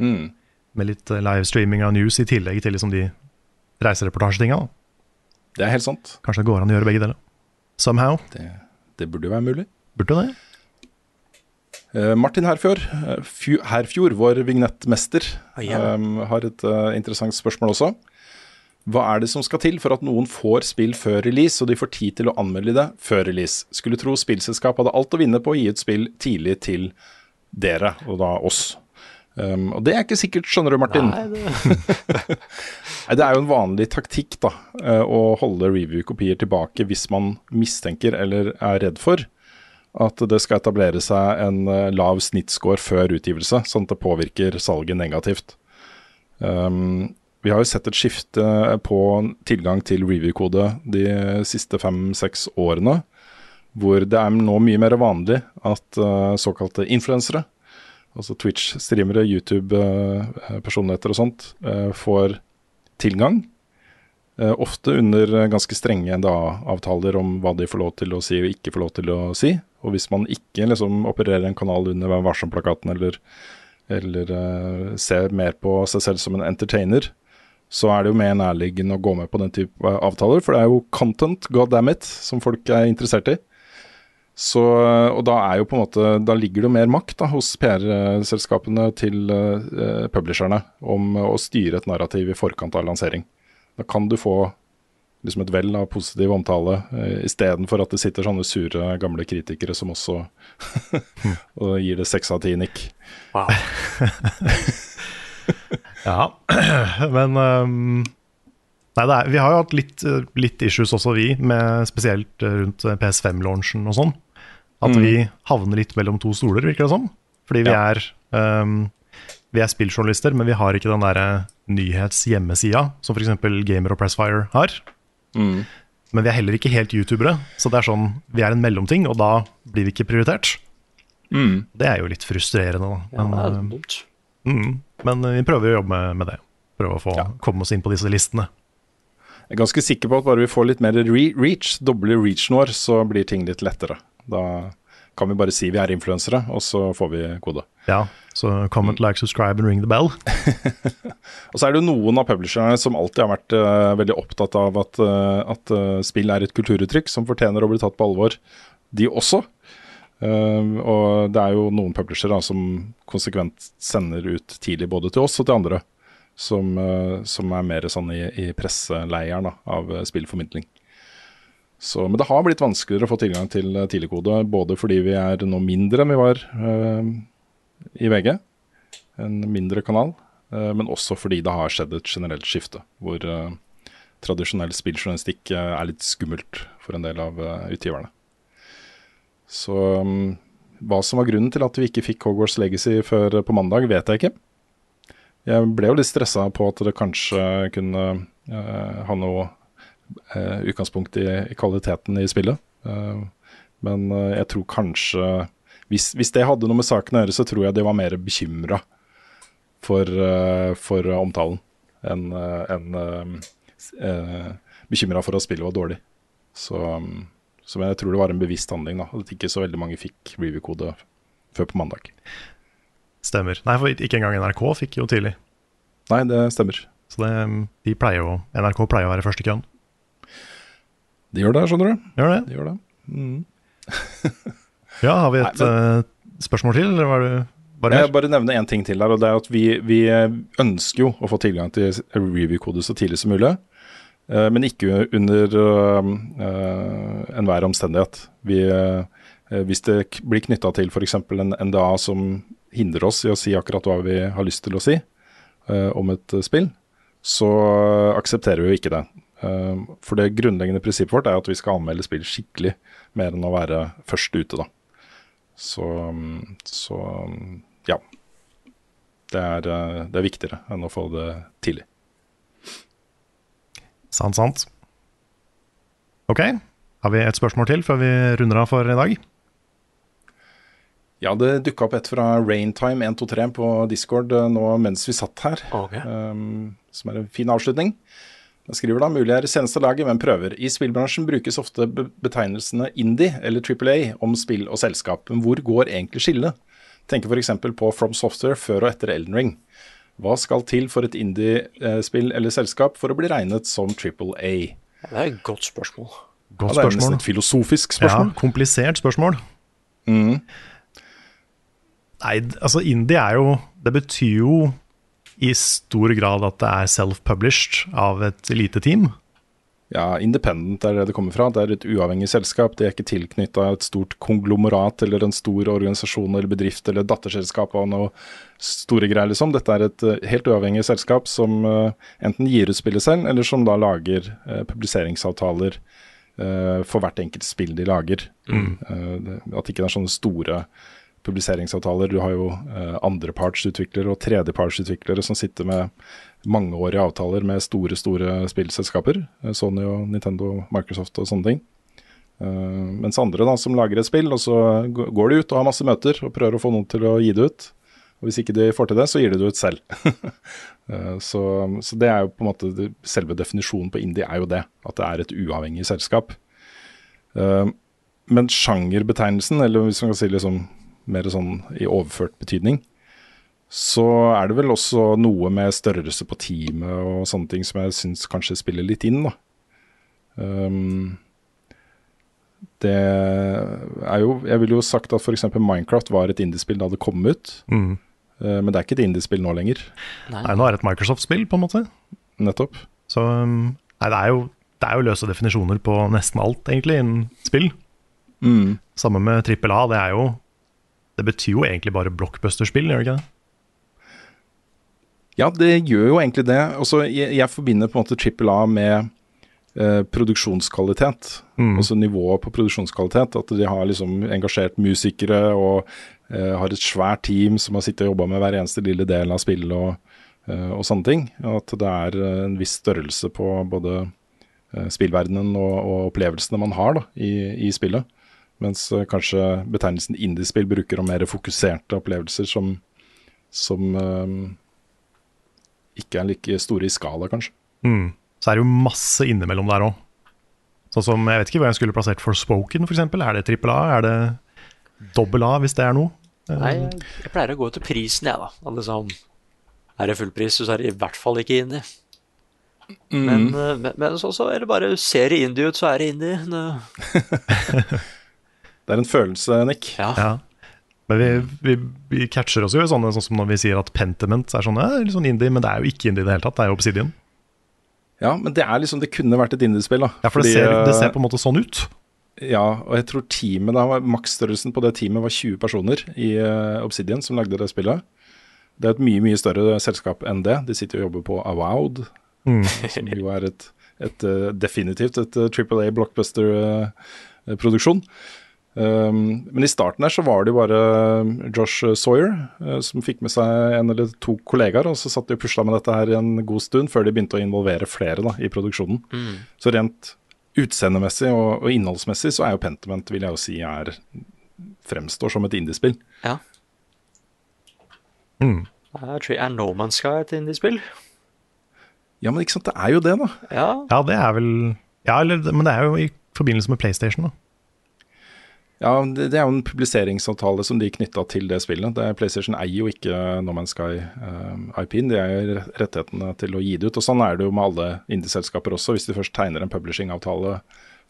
S2: Mm.
S1: Med litt eh, livestreaming av news i tillegg til liksom de reisereportasjetinga.
S2: Det er helt sant.
S1: Kanskje det går an å gjøre begge deler. Somehow.
S2: Det, det burde jo være mulig.
S1: Burde det.
S2: Eh, Martin Herfjord, eh, Herfjord, vår vignettmester,
S3: Ah,
S2: eh, har et interessant spørsmål også. Hva er det som skal til for at noen får spill før release, og de får tid til å anmelde det før release? Skulle tro spillselskap hadde alt å vinne på å gi ut spill tidlig til dere, og da oss. Um, og det er ikke sikkert, skjønner du, Martin.
S3: Nei, det, *laughs*
S2: Nei, det er jo en vanlig taktikk da, å holde review-kopier tilbake hvis man mistenker eller er redd for at det skal etablere seg en eh, lav snittscore før utgivelse, sånn at det påvirker salget negativt. Um, vi har jo sett et skifte på tilgang til review-kode de siste fem-seks årene, hvor det er nå mye mer vanlig at uh, såkalte influensere, altså Twitch-streamere, YouTube-personligheter og sånt, uh, får tilgang. Uh, ofte under eh, ganske strenge NDA-avtaler om hva de får lov til å si og ikke får lov til å si. Og hvis man ikke liksom, opererer en kanal under Vær varsom-plakaten eller, eller uh, ser mer på seg selv som en entertainer, så er det jo mer nærliggende å gå med på den type eh, avtaler. For det er jo content, god damn it, som folk er interessert i. Så, og da er jo på en måte Da ligger det jo mer makt da, hos PR-selskapene til uh, publisherne om å styre et narrativ i forkant av lansering. Da kan du få liksom et vell av positiv omtale, uh, istedenfor at det sitter sånne sure gamle kritikere som også *laughs* og gir det seks av ti nikk.
S3: wow. *laughs*
S1: Ja, *clears throat* men um, Nei, det er, vi har jo hatt litt, eh, litt issues også, vi, med spesielt eh, rundt eh, PS5-launchen og sånn. At
S2: Mm.
S1: vi havner litt mellom to stoler, virker det som. Fordi vi
S2: Ja.
S1: er um, Vi er spilljournalister, men vi har ikke den der nyhetshjemmesida som f.eks. Gamer og Pressfire har.
S2: Mm.
S1: Men vi er heller ikke helt youtubere, så det er sånn, vi er en mellomting, og da blir vi ikke prioritert.
S2: Mm.
S1: Det er jo litt frustrerende, da.
S3: Ja,
S1: Men,
S3: det er
S1: um,
S3: dumt.
S1: mm, men vi prøver å jobbe med, med det. Prøve å få,
S2: Ja.
S1: komme oss inn på disse listene.
S2: Jeg er ganske sikker på at bare vi får litt mer re reach, doble reachen vår, så blir ting litt lettere. Da kan vi bare si vi er influensere, og så får vi kode.
S1: Ja, så comment,
S2: Mm.
S1: like, subscribe and ring the bell. *laughs*
S2: Og så er det jo noen av publisherne som alltid har vært uh, veldig opptatt av at, uh, at uh, spill er et kulturuttrykk som fortjener å bli tatt på alvor, de også. Og det er jo noen publishere som konsekvent sender ut tidlig både til oss og til andre, som, som er mer sånn i, i presseleiren da, av spillformidling. Så, men det har blitt vanskeligere å få tilgang til eh, tidligkode, både fordi vi er nå mindre enn vi var eh, i VG, en mindre kanal, eh, men også fordi det har skjedd et generelt skifte, hvor eh, tradisjonell spilljournalistikk er litt skummelt for en del av utgiverne. Så mm, hva som var grunnen til at vi ikke fikk Hogwarts Legacy før på mandag, vet jeg ikke. Jeg ble jo litt stressa på at det kanskje kunne ha noe utgangspunkt i, i kvaliteten i spillet. Eh, men eh, jeg tror kanskje hvis, hvis det hadde noe med saken å gjøre, så tror jeg de var mer bekymra for, for omtalen enn uh, bekymra for at spillet var dårlig. Så, så jeg tror det var en bevisst handling, da, at ikke så veldig mange fikk review-kode før på mandag.
S1: Stemmer. Nei, for ikke engang NRK fikk jo tidlig.
S2: Nei, det stemmer.
S1: Så det, de pleier jo, NRK pleier å være først i køen.
S2: De gjør det, skjønner du.
S1: Gjør det?
S2: De gjør det. Mm. *laughs*
S1: Ja, har vi et
S2: Nei,
S1: eh, spørsmål til, eller var det bare
S2: Jeg
S1: mer?
S2: vil bare nevne én ting til der, og det er at vi, vi ønsker jo å få tilgang til review-kode så tidlig som mulig. eh, Men ikke under øh, enhver omstendighet. Vi, hvis det blir knytta til f.eks. en NDA som hindrer oss i å si akkurat hva vi har lyst til å si om et spill, så aksepterer vi jo ikke det. Eh, For det grunnleggende prinsippet vårt er at vi skal anmelde spill skikkelig, mer enn å være først ute, da. Så, så ja. Det er, eh, det er viktigere enn å få det tidlig.
S1: Sant, sant. Ok, har vi et spørsmål til før vi runder av for i dag?
S2: Ja, det dukka opp et fra Raintime123 på Discord eh, nå mens vi satt her, um, som er en fin avslutning. Jeg skriver da mulig er i seneste laget, men prøver. I spillbransjen brukes ofte betegnelsene indie eller Triple A om spill og selskap. Men hvor går egentlig skillet? Tenker f.eks. på From Software før og etter Elden Ring. Hva skal til for et indie-spill eller selskap for å bli regnet som Triple A?
S3: Det er et godt spørsmål.
S1: Godt
S2: Ja, det er nesten et filosofisk spørsmål.
S1: Ja, komplisert spørsmål.
S2: Mm.
S1: Nei, altså indie er jo Det betyr jo i stor grad at det er self-published av et lite team.
S2: Ja, independent er det det kommer fra. Det er et uavhengig selskap. Det er ikke tilknytta et stort konglomerat eller en stor organisasjon eller bedrift eller datterselskap av noe store greier, liksom. Dette er et eh, helt uavhengig selskap som eh, enten gir ut spillet selv, eller som da lager eh, publiseringsavtaler for hvert enkelt spill de lager.
S1: Mm.
S2: Eh, det, at ikke er sånne store publiseringsavtaler. Du har jo eh, andrepartsutviklere og tredjepartsutviklere som sitter med mangeårige avtaler med store, store spillselskaper. eh, Sony og Nintendo, Microsoft og sånne ting. Uh, mens andre da, som lager et spill, og så går de ut og har masse møter og prøver å få noen til å gi det ut. Og hvis ikke de får til det, så gir de det ut selv. uh, *laughs* så, så det er jo på en måte selve definisjonen på indie er jo det. At det er et uavhengig selskap. Uh, men sjangerbetegnelsen, eller hvis man kan si liksom mer sånn i overført betydning, så er det vel også noe med størrelse på teamet og sånne ting som jeg syns kanskje spiller litt inn, da. Um, det er jo Jeg ville jo sagt at f.eks. Minecraft var et indiespill da det kom ut.
S1: Mm.
S2: Uh, men det er ikke et indiespill nå lenger.
S1: Nei, nå er det et Microsoft-spill, på en måte.
S2: Nettopp.
S1: Så um, nei, det, er jo, det er jo løse definisjoner på nesten alt, egentlig, innen spill.
S2: Mm.
S1: Samme med trippel A. Det er jo Det betyr jo egentlig bare blockbuster-spill, gjør det ikke det?
S2: Ja, det gjør jo egentlig det. Også, jeg, jeg forbinder på en måte Trippel A med eh, produksjonskvalitet.
S1: Mm.
S2: Altså nivået på produksjonskvalitet. At de har liksom engasjert musikere og eh, har et svært team som har sittet og jobba med hver eneste lille del av spillet og, eh, og sånne ting. At det er eh, en viss størrelse på både eh, spillverdenen og, og opplevelsene man har da, i, i spillet. Mens eh, kanskje betegnelsen indiespill bruker om mer fokuserte opplevelser som, som eh, ikke er like store i skala, kanskje.
S1: Mm. Så er det jo masse innimellom der òg. Sånn som, Jeg vet ikke hvor jeg skulle plassert Forspoken, f.eks. Er det trippel A? Er det dobbel A, hvis det er noe?
S3: Nei, jeg, pleier å gå etter prisen, jeg, da. Alle sammen. er det fullpris, så er det i hvert fall ikke indie.
S2: Mm.
S3: Men, eh, men, men så, så er det bare Ser det indie ut, så er det indie. *laughs* *laughs* Det,
S2: er en følelse, Nick.
S3: ja.
S1: Ja. Men vi, vi, vi catcher oss jo i sånne, sånn som når vi sier at Pentiment er sånn, ja, litt sånn indie, men det er jo ikke indie i det hele tatt. Det er jo Obsidian.
S2: Ja, men det er liksom Det kunne vært et indiespill, da.
S1: Ja, for det
S2: Fordi,
S1: ser, det
S2: eh,
S1: ser på en måte sånn ut.
S2: Ja, og jeg tror teamet da var Maksstørrelsen på det teamet var 20 personer i eh, Obsidian som lagde det spillet. Det er et mye, mye større selskap enn det. De sitter og jobber på Avowed,
S1: Mm. *laughs*
S2: som jo er et, et eh, definitivt et uh, Triple A blockbuster-produksjon. Um, men i starten her så var det jo bare Josh Sawyer uh, som fikk med seg en eller to kollegaer, og så satt de og pusla med dette her en god stund før de begynte å involvere flere da, i produksjonen.
S3: Mm.
S2: Så rent utseendemessig og, og innholdsmessig så er jo Pentiment, vil jeg jo si, er fremstår som et indiespill.
S3: ja.
S1: Mm.
S3: tror jeg er No Man's Sky et indiespill?
S2: Ja, men ikke sant, det er jo det, da.
S3: Ja.
S1: Ja, det er vel Ja, eller, men det er jo i forbindelse med PlayStation, da.
S2: Ja, det, det er jo en publiseringsavtale som de knytta til det spillet. Det PlayStation eier jo ikke No Man's Sky uh, IP-en, de eier rettighetene til å gi det ut. Og sånn er det jo med alle indieselskaper også. Hvis de først tegner en publishingavtale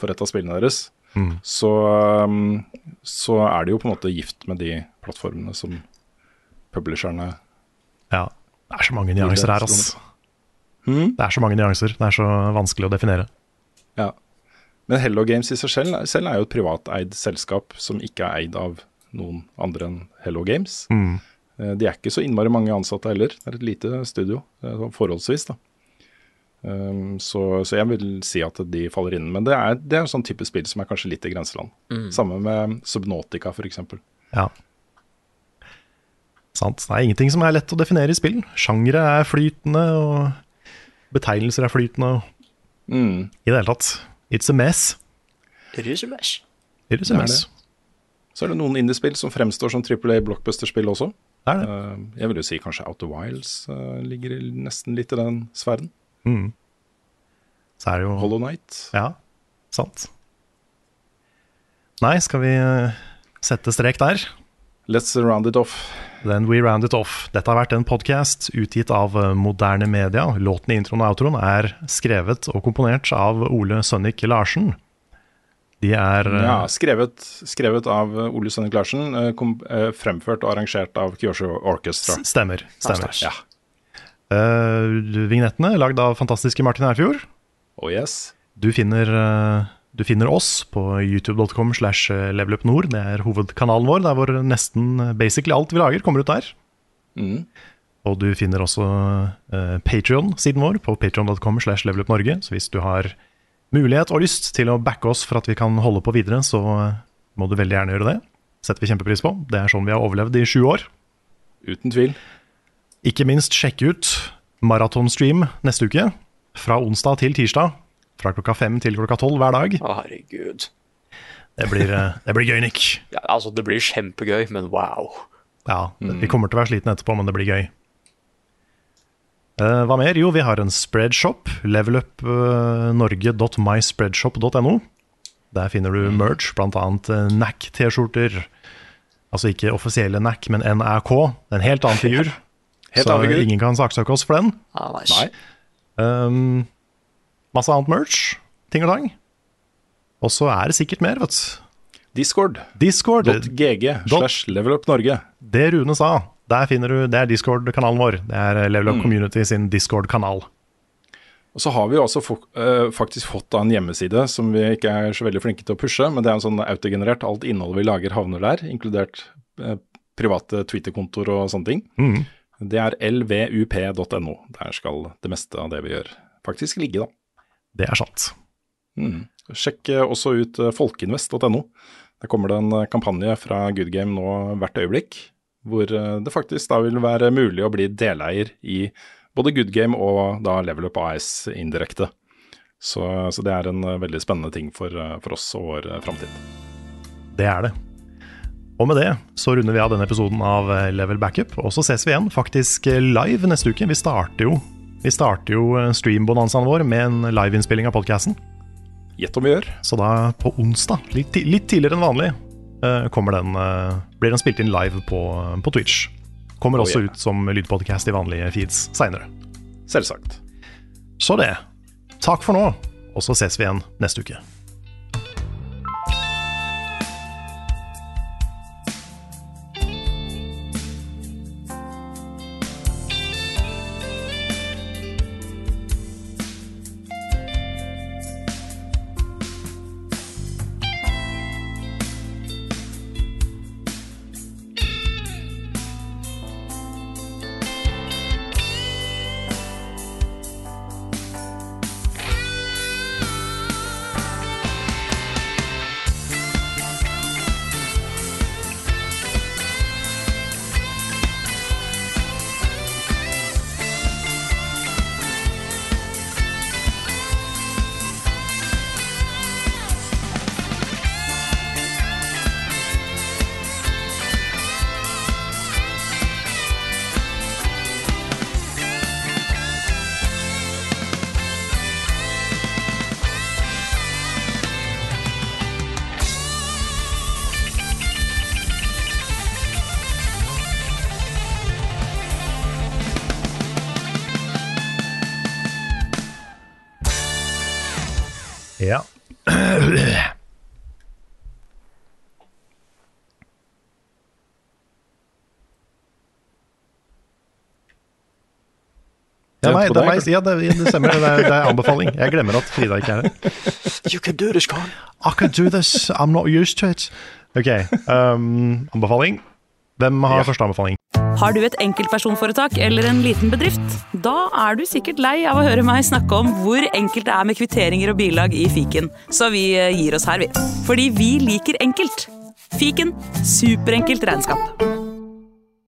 S2: for et av spillene deres,
S1: Mm.
S2: så, um, så er det jo på en måte gift med de plattformene som publisherne
S1: Ja. Det er så mange nyanser her, ass.
S2: Hmm?
S1: Det er så mange nyanser. Det er så vanskelig å definere.
S2: Ja. Men Hello Games i seg selv, selv er jo et privateid selskap som ikke er eid av noen andre enn Hello Games.
S1: Mm.
S2: Eh, De er ikke så innmari mange ansatte heller. Det er et lite studio, eh, sånn forholdsvis. da. Um, så, så jeg vil si at de faller inn. Men det er, det er en sånn type spill som er kanskje litt i grenseland.
S1: Mm.
S2: Samme med Subnautica, f.eks.
S1: Ja. Sant. Det er ingenting som er lett å definere i spill. Sjangere er flytende, og betegnelser er flytende. og
S2: Mm.
S1: I det hele tatt. It's a mess. It is a
S2: Det er
S1: mess.
S2: det. Så er det noen indiespill som fremstår som Triple A blockbuster-spill også.
S1: Det er det.
S2: Uh, jeg vil jo si kanskje of Wilds uh, ligger nesten litt i den sfæren.
S1: Mm. Så er det jo
S2: Hollow Night.
S1: Ja, sant. Nei, skal vi eh, sette strek der?
S2: Let's round it off.
S1: Then we round it off. Dette har vært en podkast utgitt av eh, Moderne Media. Låten i introen og outroen er skrevet og komponert av Ole Sønnik Larsen. De er eh,
S2: Ja, skrevet, skrevet av uh, Ole Sønnik Larsen, uh, kom, uh, fremført og arrangert av Kyosho Orchestra.
S1: Stemmer. stemmer.
S2: Ja.
S1: Uh, vignettene lagd av fantastiske Martin Erfjord.
S2: Oh yes.
S1: Du finner, eh, du finner oss på youtube.com slash levelupnord. Det er hovedkanalen vår, der hvor nesten eh, basically alt vi lager, kommer ut der.
S2: Mm.
S1: Og du finner også uh, Patrion-siden vår på patreon.com slash levelupnorge. Så hvis du har mulighet og lyst til å backe oss for at vi kan holde på videre, så eh, må du veldig gjerne gjøre det. Setter vi kjempepris på. Det er sånn vi har overlevd i sju år.
S2: Uten tvil.
S1: Ikke minst sjekk ut maratonstream neste uke. Fra onsdag til tirsdag. Fra klokka fem til klokka tolv hver dag.
S3: Å, herregud.
S1: Det blir, eh, det blir gøy, Nick.
S3: Ja, altså, det blir kjempegøy, men wow.
S1: Ja, Vi kommer til å være slitne etterpå, men det blir gøy. Eh, hva mer? Jo, vi har en spreadshop. Levelupnorge.myspreadshop.no. Der finner du merch, bl.a. NAC-T-skjorter. Altså ikke offisielle NAC, men NAK. En helt annen figur. *laughs*
S2: Helt
S1: så
S2: annen figur.
S1: ingen kan saksøke oss for den.
S3: Ah, nice.
S2: Nei.
S1: Um, masse annet merch. Ting og tang. Og så er det sikkert mer, vet du.
S2: Discord.
S1: Discord.
S2: .gg slash levelupnorge.
S1: Det Rune sa, der finner du, det er Discord-kanalen vår. Det er Level Up Community sin Discord-kanal.
S2: Og så har vi jo også eh, faktisk fått en hjemmeside som vi ikke er så veldig flinke til å pushe, men det er en sånn autogenerert. Alt innholdet vi lager havner der, inkludert eh, private Twitter-kontoer og sånne ting.
S1: Mm.
S2: Det er lvup.no. Der skal det meste av det vi gjør faktisk ligge, da.
S1: Det er sant.
S2: Mm. Sjekk eh, også ut eh, folkeinvest.no. Der kommer det en eh, kampanje fra Good Game nå hvert øyeblikk, hvor det faktisk da vil være mulig å bli deleier i både Good Game og da Level Up AS indirekte. Så, så det er en veldig spennende ting for, for oss og vår framtid.
S1: Det er det. Og med det så runder vi av denne episoden av Level Backup, og så ses vi igjen faktisk live neste uke. Vi starter jo, vi starter jo eh, streambonanzaen vår med en liveinnspilling av podkasten.
S2: Gjett om vi gjør.
S1: Så da på onsdag, litt, litt tidligere enn vanlig, eh, kommer den, eh, blir den spilt inn live på, på Twitch. Kommer
S2: Oh,
S1: også
S2: yeah.
S1: ut som lydpodcast i vanlige feeds seinere.
S2: Selvsagt.
S1: Så det. Takk for nå, og så ses vi igjen neste uke. Det, er ja, det, det stemmer. Det er, det er anbefaling. Jeg glemmer at Frida ikke er her.
S3: You can do this, Carl.
S1: I can do this. I'm not used to it. Ok, um, anbefaling. Hvem har første anbefaling?
S8: Har du et enkeltpersonforetak eller en liten bedrift? Da er du sikkert lei av å høre meg snakke om hvor enkelt det er med kvitteringer og bilag i fiken, så vi eh, gir oss her, vi. Fordi vi liker enkelt. Fiken superenkelt regnskap.